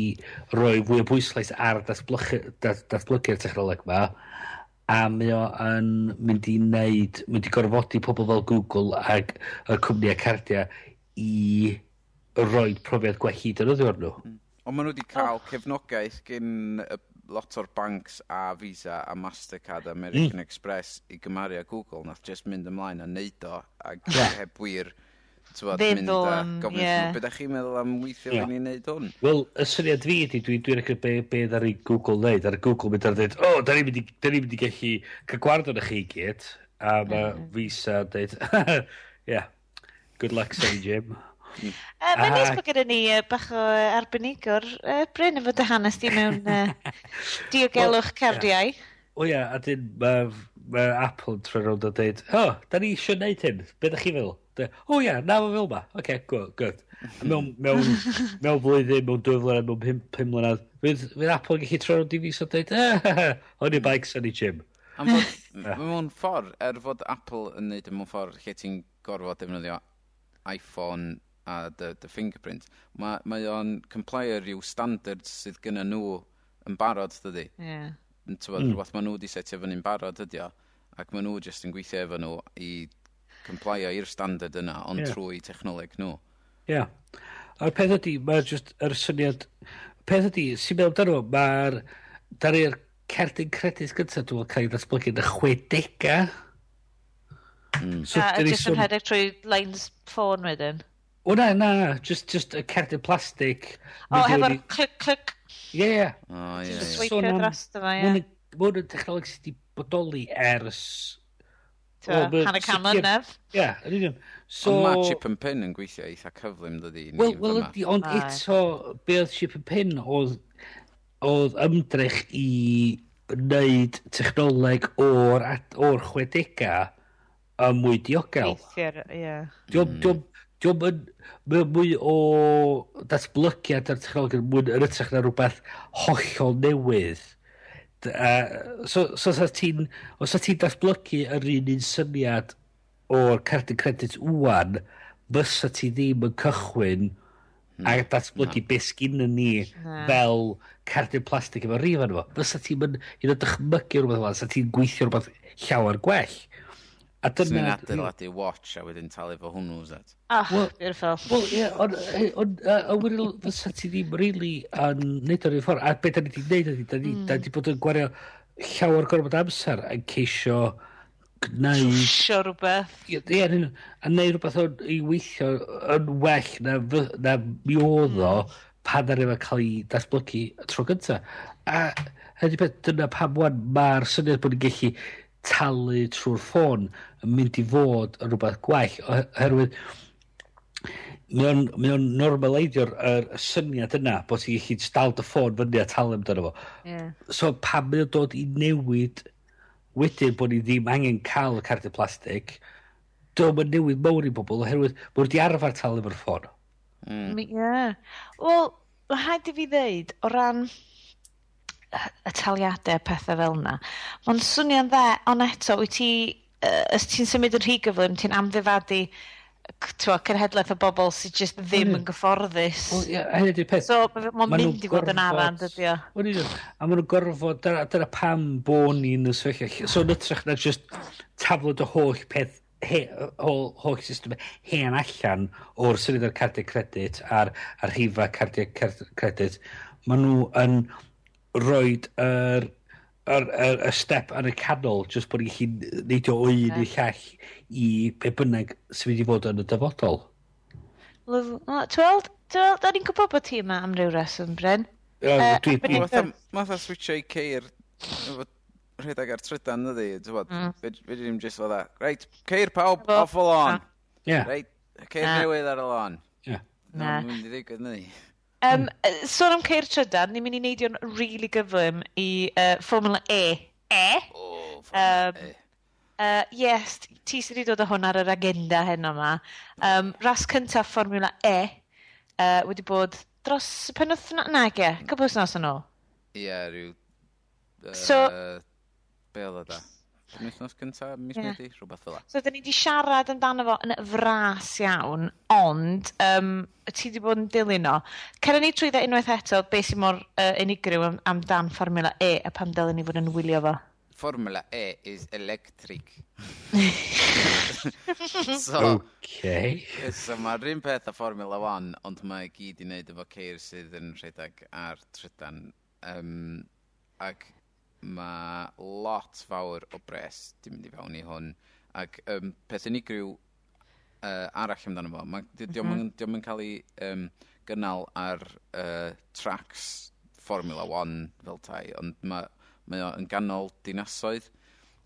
roi fwy o bwyslais ar datblygu'r dat, technoleg ma, a mae o yn mynd i wneud, mynd i gorfodi pobl fel Google ac y cwmni a cardia i roi profiad gwell i dynyddiwr nhw. Hmm. Ond maen nhw wedi cael oh. cefnogaeth gen y lot o'r banks a Visa a Mastercard a American mm. Express i gymaru â Google nath just mynd ymlaen a neud o a yeah. heb wir tywod, mynd a gofyn yeah. beth ydych chi'n meddwl am weithio yeah. ni'n neud hwn? Wel, y syniad fi ydy, dwi'n dwi edrych beth be ar ei Google neud, ar Google mynd ar dweud, o, oh, da ni'n mynd, mynd i gallu cael gwared o'n chi i gyd, a mae mm. Visa dweud, yeah, good luck, Saint Jim. Uh, Mae'n nes bod gyda ni uh, bach o arbenigwr uh, Bryn efo dy hanes di mewn uh, diogelwch well, cardiau. O ia, a dyn mae ma Apple yn trwy'n rownd a dweud, o, oh, da ni eisiau gwneud hyn, be da chi feddwl? O ia, na fo fel ma, oce, okay, good, good. Mewn, mewn, mewn flwyddyn, mewn dwy flynedd, mewn pum, pum mlynedd, fydd, fydd Apple yn gallu trwy'n rownd i fi so dweud, ah, eh, on i'r mm. bikes, hwn i gym. Am fod, mewn ffordd, er fod Apple yn neud e mewn ffordd lle ti'n gorfod defnyddio iPhone a dy, dy fingerprint, mae, mae o'n complio rhyw standards sydd gyda nhw yn barod, dydy. Yeah. Tywed, mm. rhywbeth maen nhw wedi setio fyny'n barod ydy o, ac maen nhw jyst yn gweithio efo nhw i complio i'r standard yna, ond yeah. trwy technoleg nhw. Ie. Yeah. A'r peth ydy, mae'r just, yr syniad... Peth ydy, sy'n meddwl amdano, mae'r... Dar i'r cerdyn credus gyntaf, dwi'n cael ei ddatblygu yn y 60 Mm. So, a, jyst yn rhedeg trwy lines ffôn wedyn. O na, na, just, just y cerdyn plastig. O, oh, hefo'r clic, clic. Ie, ie. O, ie. Sweipio drosto fo, ie. Mae'n yn technolog sydd wedi bodoli ers... Hanna cam ynef. Ie, yn union. So... Ond mae chip and pin yn gweithio eitha cyflym dydi. Wel, wel ydi, ond eto, be oedd chip and pin oedd, oedd ymdrech i wneud technoleg o'r, o'r chwedegau yn mwy diogel. Ie. Yeah. Diolch Diolch yn... Mae mwy o datblygiad ar technoleg yn mwyn yn ytrach na rhywbeth hollol newydd. D a, so, so os ti'n os ti'n datblygu yr un un syniad o'r cardyn credit wwan, fysa ti ddim yn cychwyn mm. a datblygu no. beth sgyn ni yeah. fel cardyn plastig efo rif arno fo. Fysa ti'n mynd i ddod dychmygu rhywbeth fel, fysa ti'n gweithio rhywbeth llawer gwell. A dyna... Swn i'n adeiladu watch a wedyn talu fo hwnnw, zed. Ah, well, beautiful. Wel, ie, ond a wedyn fysa ti ddim really yn neud o'r un ffordd. A beth da ni wedi neud ydy, da ni wedi bod yn gwario llawer gorfod amser yn ceisio gwneud... Twsio rhywbeth. Ie, yeah, a neud rhywbeth o'n i weithio yn well na, na mi oedd o mm. pan ar efo cael ei datblygu tro gyntaf. A hynny beth, dyna pam wan mae'r syniad bod ni'n gallu talu trwy'r ffôn yn mynd i fod yn rhywbeth gwell oherwydd mae o'n, mae on normaleidio'r er, syniad yna bod ti'n gallu dal dy ffôn fyny a talu amdano fo. Yeah. So pan mae o'n dod i newid wedyn bod ni ddim angen cael y cardiau plastig, dwi'n mynd newid mawr i bobl oherwydd bod wedi arfer talu efo'r ffôn. Mm. Yeah. Wel, rhaid i fi ddeud, o ran y taliadau, pethau fel yna. Mae'n swnio'n dde, ond eto, wyt ti, uh, os ti'n symud yn rhy gyflym, ti'n amddifadu twa, cynhedlaeth o bobl sydd jyst ddim yn gyfforddus. Well, yeah, peth. So, mae'n ma mynd i fod yn aran, dydy o. A maen nhw'n gorfod, dyna, dyna pam bod ni'n ysfellio. So, yn ytrach na jyst taflod o holl peth he, holl, holl system hen allan o'r syniad o'r cardiau credit a'r, ar rhifa cardiau credit, maen nhw yn roed yr yr, yr, y step yn y canol jyst bod ni'n gallu neidio o un i llall i be bynnag sy'n mynd i fod yn y dyfodol. Ti'n weld, da ni'n gwybod bod ti yma am ryw reswm, Bryn? Math o switcho i ceir rhedeg ar trydan ydi, ti'n bod, fe ddim jyst fel that. Reit, ceir pawb off o lon. Reit, ceir newydd ar y lon. Na. Mae'n mynd i ddigwydd ni. Um. Sôn am Ceir Trydan, ni'n mynd i neidio'n rili really gyflym i uh, Formula E. E? Oh, Formula um, E. Uh, yes, ti sydd wedi dod o hwn ar yr agenda heno yma. Um, ras cyntaf Formula E uh, wedi bod dros penwthnos, nag e, cwbl wythnos yn ôl. Ie, yeah, rhyw... Uh, so... Be oedd o da? Yn cynta, mis yeah. medi, rhywbeth fel So, da ni wedi siarad amdano fo yn fras iawn, ond um, ti wedi bod yn dilyn o. Cera ni trwy dda unwaith eto, beth sy'n mor uh, unigryw am, amdan Formula E a pam dylen ni fod yn wylio fo? Formula E is electric. so, okay. so mae'r un peth a Formula 1, ond mae gyd i wneud efo ceir sydd yn rhedeg ar trydan. Um, ac mae lot fawr o bres di mynd i fewn i hwn. Ac um, peth unigryw uh, arall amdano fo, mae diolch mm -hmm. yn cael ei um, gynnal ar uh, tracks Formula 1 fel tai, ond mae, mae o yn ganol dinasoedd.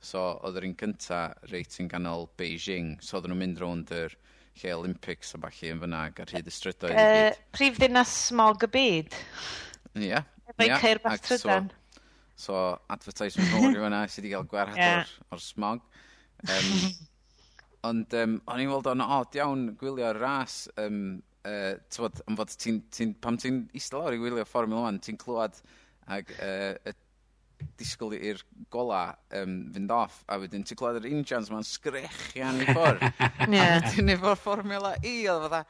So oedd yr un cynta reit yn ganol Beijing, so oedden nhw'n mynd rownd yr lle Olympics a falle yn fyna ar hyd y strydoedd. Uh, prif ddinas smog y byd. Ie. Yeah, Efo'i yeah, ceir bach trydan. So, So, advertisement fawr i fyna, sydd wedi cael gwerth yeah. o'r, or smog. Um, ond um, o'n i'n weld o'n od iawn gwylio'r ras. Um, uh, tywod, am fod ti'n, ti, pam ti'n eistedd lawr i wylio Formula 1, ti'n clywed ag, uh, y disgwyl i'r gola um, fynd off, a wedyn ti'n clywed yr injans ma'n sgrechian i ffwrdd. yeah. A wedyn efo'r Formula E, oedd fatha...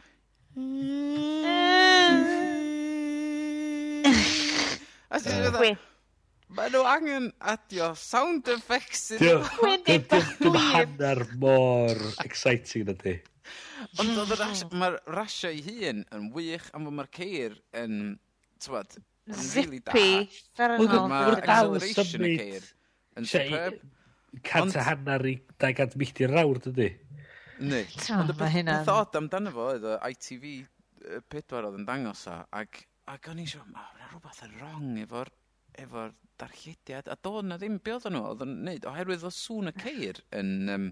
A ti'n Mae nhw angen adio sound effects iddyn nhw. Dwi'n hanner mor exciting na di. Ond oedd mae'r rasio ei hun yn wych am fod mae'r ceir yn, tywad, yn really da. Zippy, ffernol. Mae'r acceleration y ceir yn superb. Cant a hanner i 200 milltir rawr, dydy? Ni. Ond y beth oed amdano fo, oedd ITV pedwar oedd yn dangos o, ac, ac o'n i eisiau, mae'n rhywbeth yn wrong efo'r efo'r darllediad, a do na ddim be oedden nhw, oedd yn neud, oherwydd o sŵn y ceir yn, um,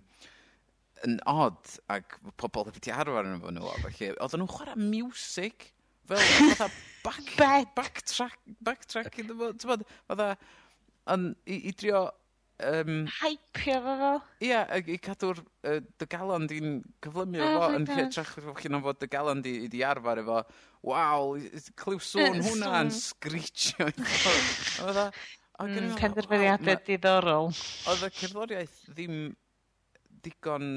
yn odd, ac pobl wedi arfer yn efo nhw, a felly, oedden nhw'n chwarae music, fel, fatha, back, backtrack, backtrack, ti'n bod, fatha, i, i drio um, Hypio fo fo? Ia, ag i cadw'r uh, dy galon di'n cyflymu oh efo fo... Oh my God. ...yn hytrach na fod dy galon di 'di arfer efo waw cliw sŵn hwnna yn sgrîtio i ffwrdd. A fatha e, ag o'n i'n me'wl... Mm, hmm penderfyniade diddorol. Oedd y cerddoriaeth ddim digon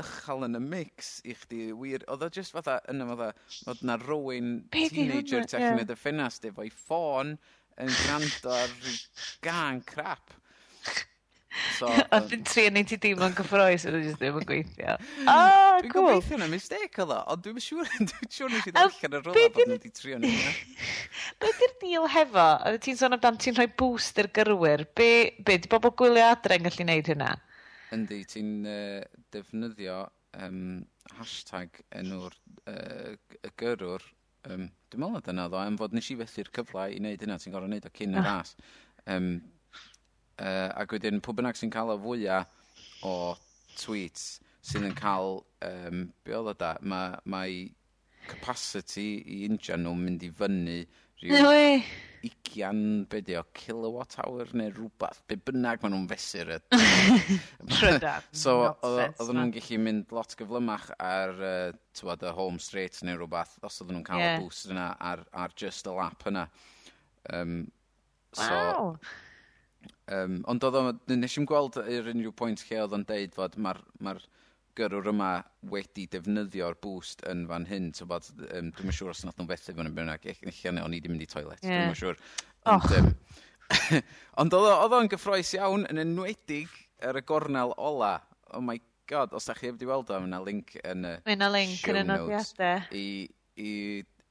uchal yn y mix i chdi wir. Oedd e o just fatha yna fatha oedd na rowyn Be 'di teenager tu allan i dy ffenast efo'i ffôn yn gwrando ar ryw gân crap. So, Ond dwi'n yn neud ti dim yn gyffroes oedd e jyst ddim yn gweithio. Oh, dwi'n cool. Gobeithio na mistake oedd o, ond dwi'n siŵr, dwi'n siŵr nes i ddechrau ddechrau'n y rola bod nhw wedi trio neud. Be di'r deal hefo? Oedd Ti'n sôn amdan ti'n rhoi boost i'r gyrwyr. Be, be di bobl gwylio adre yn gallu neud hynna? Yndi, ti'n uh, defnyddio um, hashtag enw'r uh, y gyrwr. Um, dwi'n meddwl na dyna ddo, am fod nes i fethu'r cyfle i wneud hynna, ti'n gorau wneud o cyn y ras. Ah. Um, Uh, ac wedyn, pwy bynnag sy'n cael y fwyaf o tweets sydd yn cael, um, be oedd o da, mae ma capacity i injan nhw'n mynd i fyny rhyw ugian, be di o, kilowatt hour neu rhywbeth, be bynnag maen nhw'n fesur y... so, oedden nhw'n gallu mynd lot gyflymach ar, uh, tywed, y home straight neu rhywbeth, os oedden nhw'n cael yeah. y boost yna ar, ar just y lap yna. Um, wow. So, Um, ond oedd o, nes i'n gweld yr unrhyw pwynt lle oedd o'n deud fod mae'r ma gyrwr yma wedi defnyddio'r boost yn fan hyn. So bod, um, dwi'n siŵr os nath nhw'n fethu fan yn bynnag. Eich o'n i wedi mynd i toilet. Yeah. Dwi'n siŵr. Ond, oh. um, ond oedd o'n gyffroes iawn yn enwedig ar y gornel ola. Oh my god, os da chi wedi weld o, mae yna link yn y Mae yna link yn y nodiadau. I, I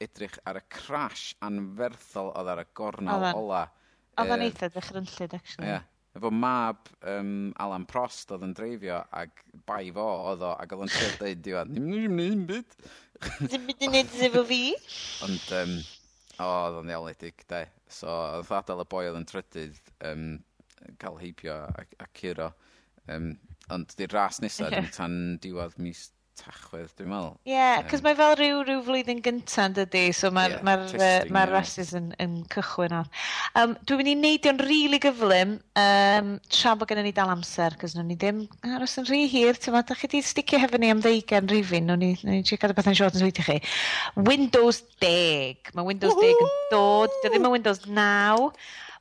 edrych ar y crash anferthol oedd ar y gornel ola. Ola Oedd o'n eitha dychrynllyd, actually. Ie. Efo mab um, Alan Prost oedd yn dreifio ac bai fo oedd o ac oedd o'n siarad dweud diwedd Nim ni'n mynd byd Dim byd yn neud efo fi Ond um, o, oedd o'n ddiawledig de So oedd adael y boi oedd yn trydydd um, cael heibio a, a curo um, Ond di'r ras nesaf ddim tan diwedd mis tachwedd, dwi'n meddwl. Ie, yeah, cos um, mae fel rhyw, rhyw flwyddyn gyntaf dydy, so mae'r yeah, ma uh, ma rasis yn, yn cychwyn ar. Um, dwi'n mynd i neidio'n rili really gyflym, um, tra bod gennym ni dal amser, cos nhw'n ni ddim aros yn rhy hir, ti'n meddwl, da chi di sticio hefo ni am ddeugen rifin, nhw'n ni, ni tri gadw bethau'n siarad yn sweithio chi. Windows 10, mae Windows 10 yn dod, dio ddim yn Windows 9,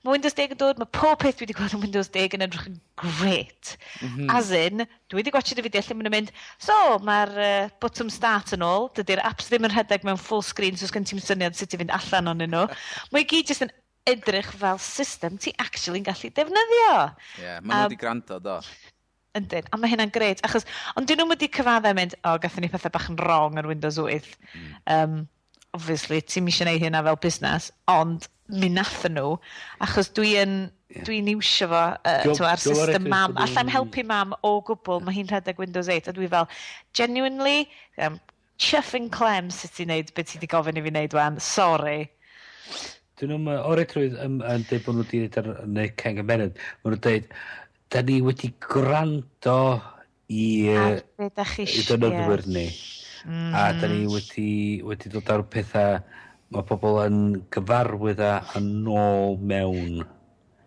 mae Windows 10 yn dod, mae pob peth dwi wedi gweld yn Windows 10 yn edrych yn great. Mm -hmm. As in, dwi wedi gwachio dy fideo lle maen nhw'n mynd, so mae'r uh, bottom start yn ôl, dydy'r apps ddim yn rhedeg mewn full screen, so sgan ti'n syniad sut i fynd allan o'n nhw. mae gyd jyst yn edrych fel system ti actually'n gallu defnyddio. Ie, yeah, maen nhw um, wedi gwrando, do. Yndyn, a mae hynna'n gret, achos, ond dyn nhw wedi cyfadda mynd, o, oh, gathen ni pethau bach yn wrong ar Windows 8. Mm. Um, obviously, ti'n misio neud hynna fel busnes, ond mi nathyn nhw, achos dwi yn, yeah. dwi'n iwsio fo, uh, go, ar system mam, allan helpu mam o gwbl, mae hi'n rhedeg Windows 8, a dwi fel, genuinely, um, chuffing clem sut ti'n neud beth ti wedi gofyn i fi wneud wan, sorry. Dyn nhw'n oretrwydd yn dweud bod nhw wedi gwneud ar neu Ceng Ymeriad, mae nhw'n dweud, da ni wedi gwrando i... Ar beth da chi eisiau. I dynodwyr ni. Mm. A da ni mm. wedi, wedi dod ar pethau mae pobl yn gyfarwydd a yn ôl mewn.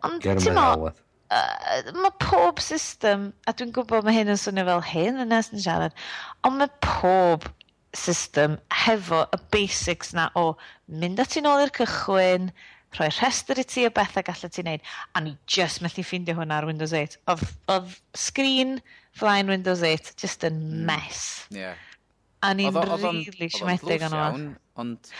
Ond ti'n mo, uh, mae pob system, a dwi'n gwybod mae hyn yn swnio fel hyn yn nes yn siarad, ond mae pob system hefo y basics na o mynd at ti'n ôl i'r cychwyn, rhoi rhestr i ti o bethau gallai ti'n neud, A ni just methu ffeindio hwnna ar Windows 8. Oedd, oedd sgrin flaen Windows 8 just yn mess. Mm. Yeah. A ni'n rili siomedig yn o'n. Ond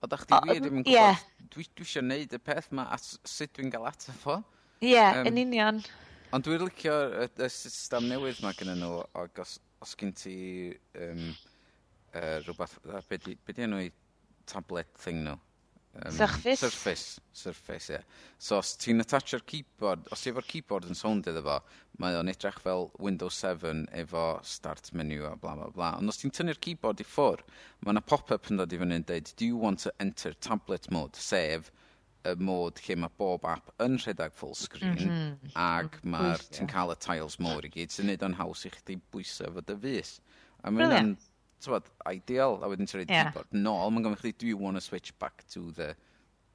Oeddach chdi wir ddim yn gwybod, yeah. dwi, dwi eisiau gwneud y peth yma a sut dwi'n gael ataf fo. Ie, yeah, um, yn union. Ond dwi'n licio y, y system newydd yma gen nhw, ac os, os gen ti um, uh, rhywbeth, beth be di enw i tablet thing nhw? Um, surface? Surface, surface, ie. Yeah. So os ti'n attachio'r keyboard, os ti efo'r keyboard yn sound iddo fo, mae o'n edrych fel Windows 7 efo start menu a bla bla bla. Ond os ti'n tynnu'r keyboard i ffwr, mae yna pop-up yn dod i fyny yn dweud, do you want to enter tablet mode, sef y mod lle mae bob app yn rhedeg full screen mm -hmm. ac mae'r ti'n cael y tiles mowr i gyd sy'n neud o'n haws i chdi bwysau fod y fus. A mae'n tywed, ideal, a wedyn ti'n rhaid yeah. keyboard nôl, mae'n gofyn chdi, do you want to switch back to the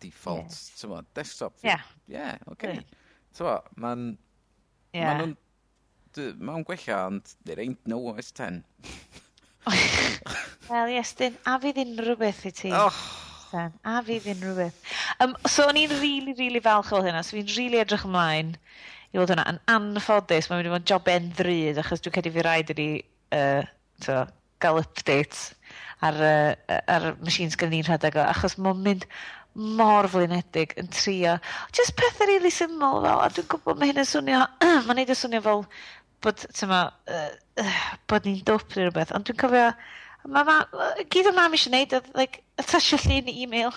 default, yes. tywed, desktop? Yeah. Yeah, okay. Tywed, mae'n... Yeah. Mae'n ma gwella, ond there ain't no OS 10. Wel, yes, dyn, a fydd unrhyw beth i ti. Oh. Ten, a fydd unrhyw beth. Um, so, o'n i'n rili, really, rili really falch o hynna, so fi'n rili really edrych ymlaen i fod hwnna. Yn anffodus, mae'n mynd i fod yn job en ddryd, achos dwi'n cedi fi rhaid i ni, uh, to, gael updates ar, uh, ar machines gyda ni'n rhedeg o, achos mae'n mynd mor flinedig yn trio. Just pethau really syml fel, a dwi'n gwybod mae hyn yn swnio, mae'n neud yn swnio fel bod, tyma, uh, uh, bod ni'n dwp neu rhywbeth, ond dwi'n cofio, ma, ma, gyd o mam eisiau neud, oedd, like, atasio llun i e-mail.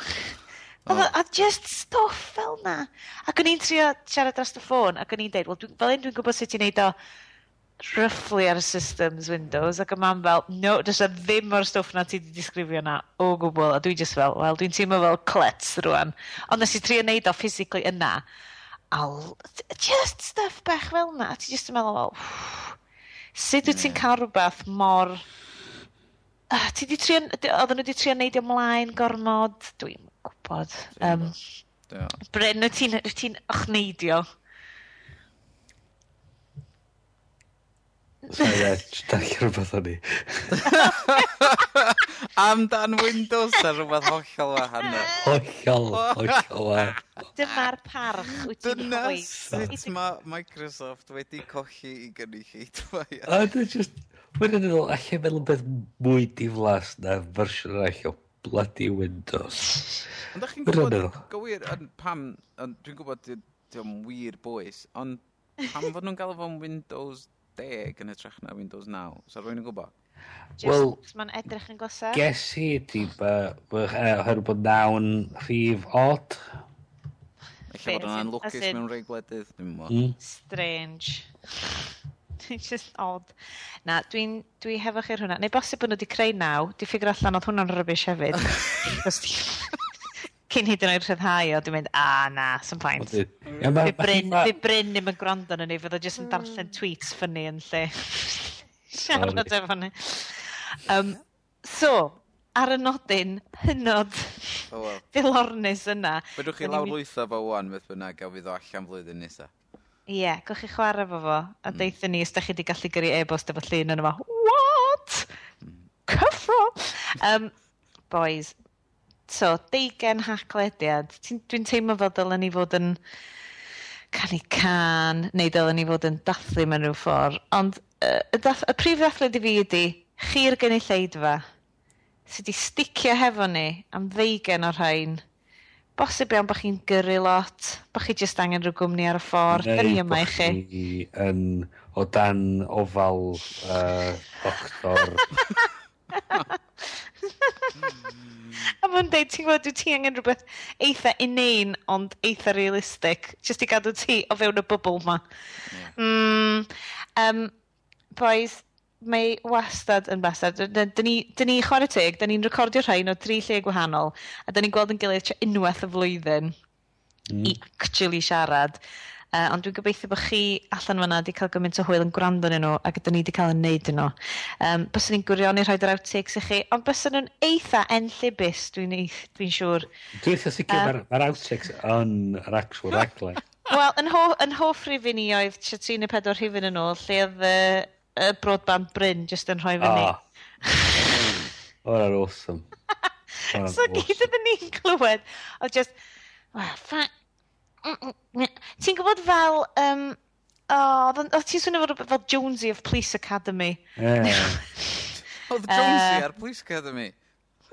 Oh. A just stuff fel na. Ac o'n i'n trio siarad dros y ffôn, ac o'n i'n deud, well, dwi, fel un dwi'n gwybod sut i'n neud o, roughly ar y systems Windows ac y mam fel, no, dys ddim o'r stwff na ti wedi disgrifio na o gwbl a dwi just fel, wel, dwi'n teimlo fel clets rwan. Ond nes i trio neud o physically yna a just stuff bech fel na a ti just yn meddwl, wel, sut wyt ti'n cael rhywbeth mor uh, ti di trio, oedden nhw wedi trio neud ymlaen gormod, dwi'n gwybod. Um, yeah. Bryn, wyt ti'n ti ochneidio? Ti So ie, dach rhywbeth o'n i. Am dan Windows a rhywbeth hollol wahanol. Hollol, hollol wahanol. Dyma'r parch wyt ti'n Dyna hoi. sut mae Microsoft wedi colli i gynulleidfa. A dwi'n just, wedi'n meddwl, allai meddwl beth mwy diflas na fersiwn arall o bloody Windows. Ond da chi'n gwybod, gywir, pam, dwi'n gwybod dwi'n wir boes, ond pam fod nhw'n galw fo'n Windows 10 yn ytrach na Windows 9. So rwy'n yn gwybod? Wel, mae'n edrych yn gosod. Ges i, di, oherwydd bod nawn rhif od. Felly bod yna'n lwcus mewn rei gwledydd, dwi'n mwyn. Mm. Strange. It's just odd. Na, dwi'n dwi hefo chi'r hwnna. Neu bosib bod nhw wedi creu naw, di ffigur allan oedd hwnna'n rybys hefyd. cyn hyd yn oed rhyddhau o, dwi'n mynd, a na, sy'n paint. Fi bryn, fi bryn ddim yn gwrando yn ni, fydd o jyst yn darllen hmm. tweets ffynnu yn lle. Siarad efo ni. Um, so, ar y nodyn hynod oh, well. dilornus yna. Fedrwch chi lawr lwytho fo wan, beth bynnag, a fydd o allan flwyddyn nesa. Ie, yeah, gwych chi chwarae fo fo, a mm. deitha ni, os da chi wedi gallu gyrru e-bost efo llun yn yma, what? Hmm. Cyffro! Um, boys, eto, deigen haclediad. Dwi'n teimlo fel dylen ni fod yn canu can, neu dylen ni fod yn dathlu mewn rhyw ffordd. Ond uh, y, dath, y prif ddathlu i fi ydy, chi'r gynulleidfa sydd wedi sticio hefo ni am ddeugen o'r rhain. Bosib iawn bod chi'n gyrru lot, bod chi jyst angen rhyw gwmni ar y ffordd, neu ni yma i chi. yn o dan ofal uh, doctor a mae'n deud, ti'n gwybod, dwi ti angen rhywbeth eitha inane, ond eitha realistic, Just i gadw ti o fewn y bubl ma. Yeah. Mm, um, boys, mae wastad yn bastad. Dyn ni, dyn ni chwarae teg, dyn ni'n recordio rhain o tri lle gwahanol, a dyn ni'n gweld yn gilydd unwaith y flwyddyn mm. i actually siarad. Uh, ond dwi'n gobeithio bod chi allan fyna wedi cael gymaint o hwyl yn gwrando yn nhw ac ydyn ni wedi cael yn neud yn nhw. Um, byswn ni'n gwirion i rhoi yr outtakes i chi, ond byswn nhw'n eitha enllibus, dwi'n dwi, siŵr. Dwi'n eitha sicr um, mae'r outtakes yn yr actual raglen. Wel, yn, ho, yn hoff rifin i oedd tri neu pedwar rhifin yn ôl, lle oedd y, y broadband Bryn jyst yn rhoi fyny. Ah. Oh. Oedd awesome. so awesome. gyd ydyn ni'n clywed, oedd just, well, Ti'n gwybod fel... Um, oh, o, ti'n swnio fel, fel Jonesy of Police Academy. Yeah. Oedd Jonesy ar Police Academy?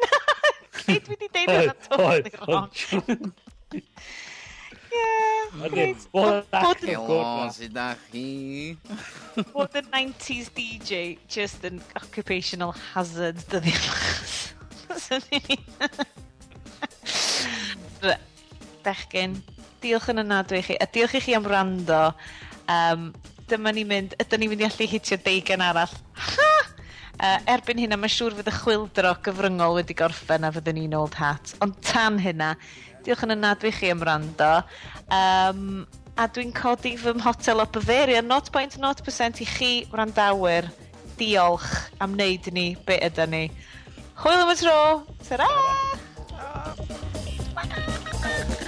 Nid dwi wedi deud hwnna totally wrong. Yeah, great. Helo, da chi? Bod 90s DJ just an occupational hazard dyddi mas. Bechgyn diolch yn anadwy i chi. A diolch i chi am rando. Um, dyma ni mynd, ydyn ni'n mynd i allu hitio deigen arall. Ha! Uh, erbyn hynna, mae'n siŵr fydd y chwildro gyfryngol wedi gorffen a fyddwn ni'n old hat. Ond tan hynna, diolch yn anadwy i chi am rando. Um, a dwi'n codi fy mhotel o Bavaria 0.0% i chi wrandawyr. Diolch am wneud ni be ydy ni. Hwyl am y tro! Ta-ra! Bye!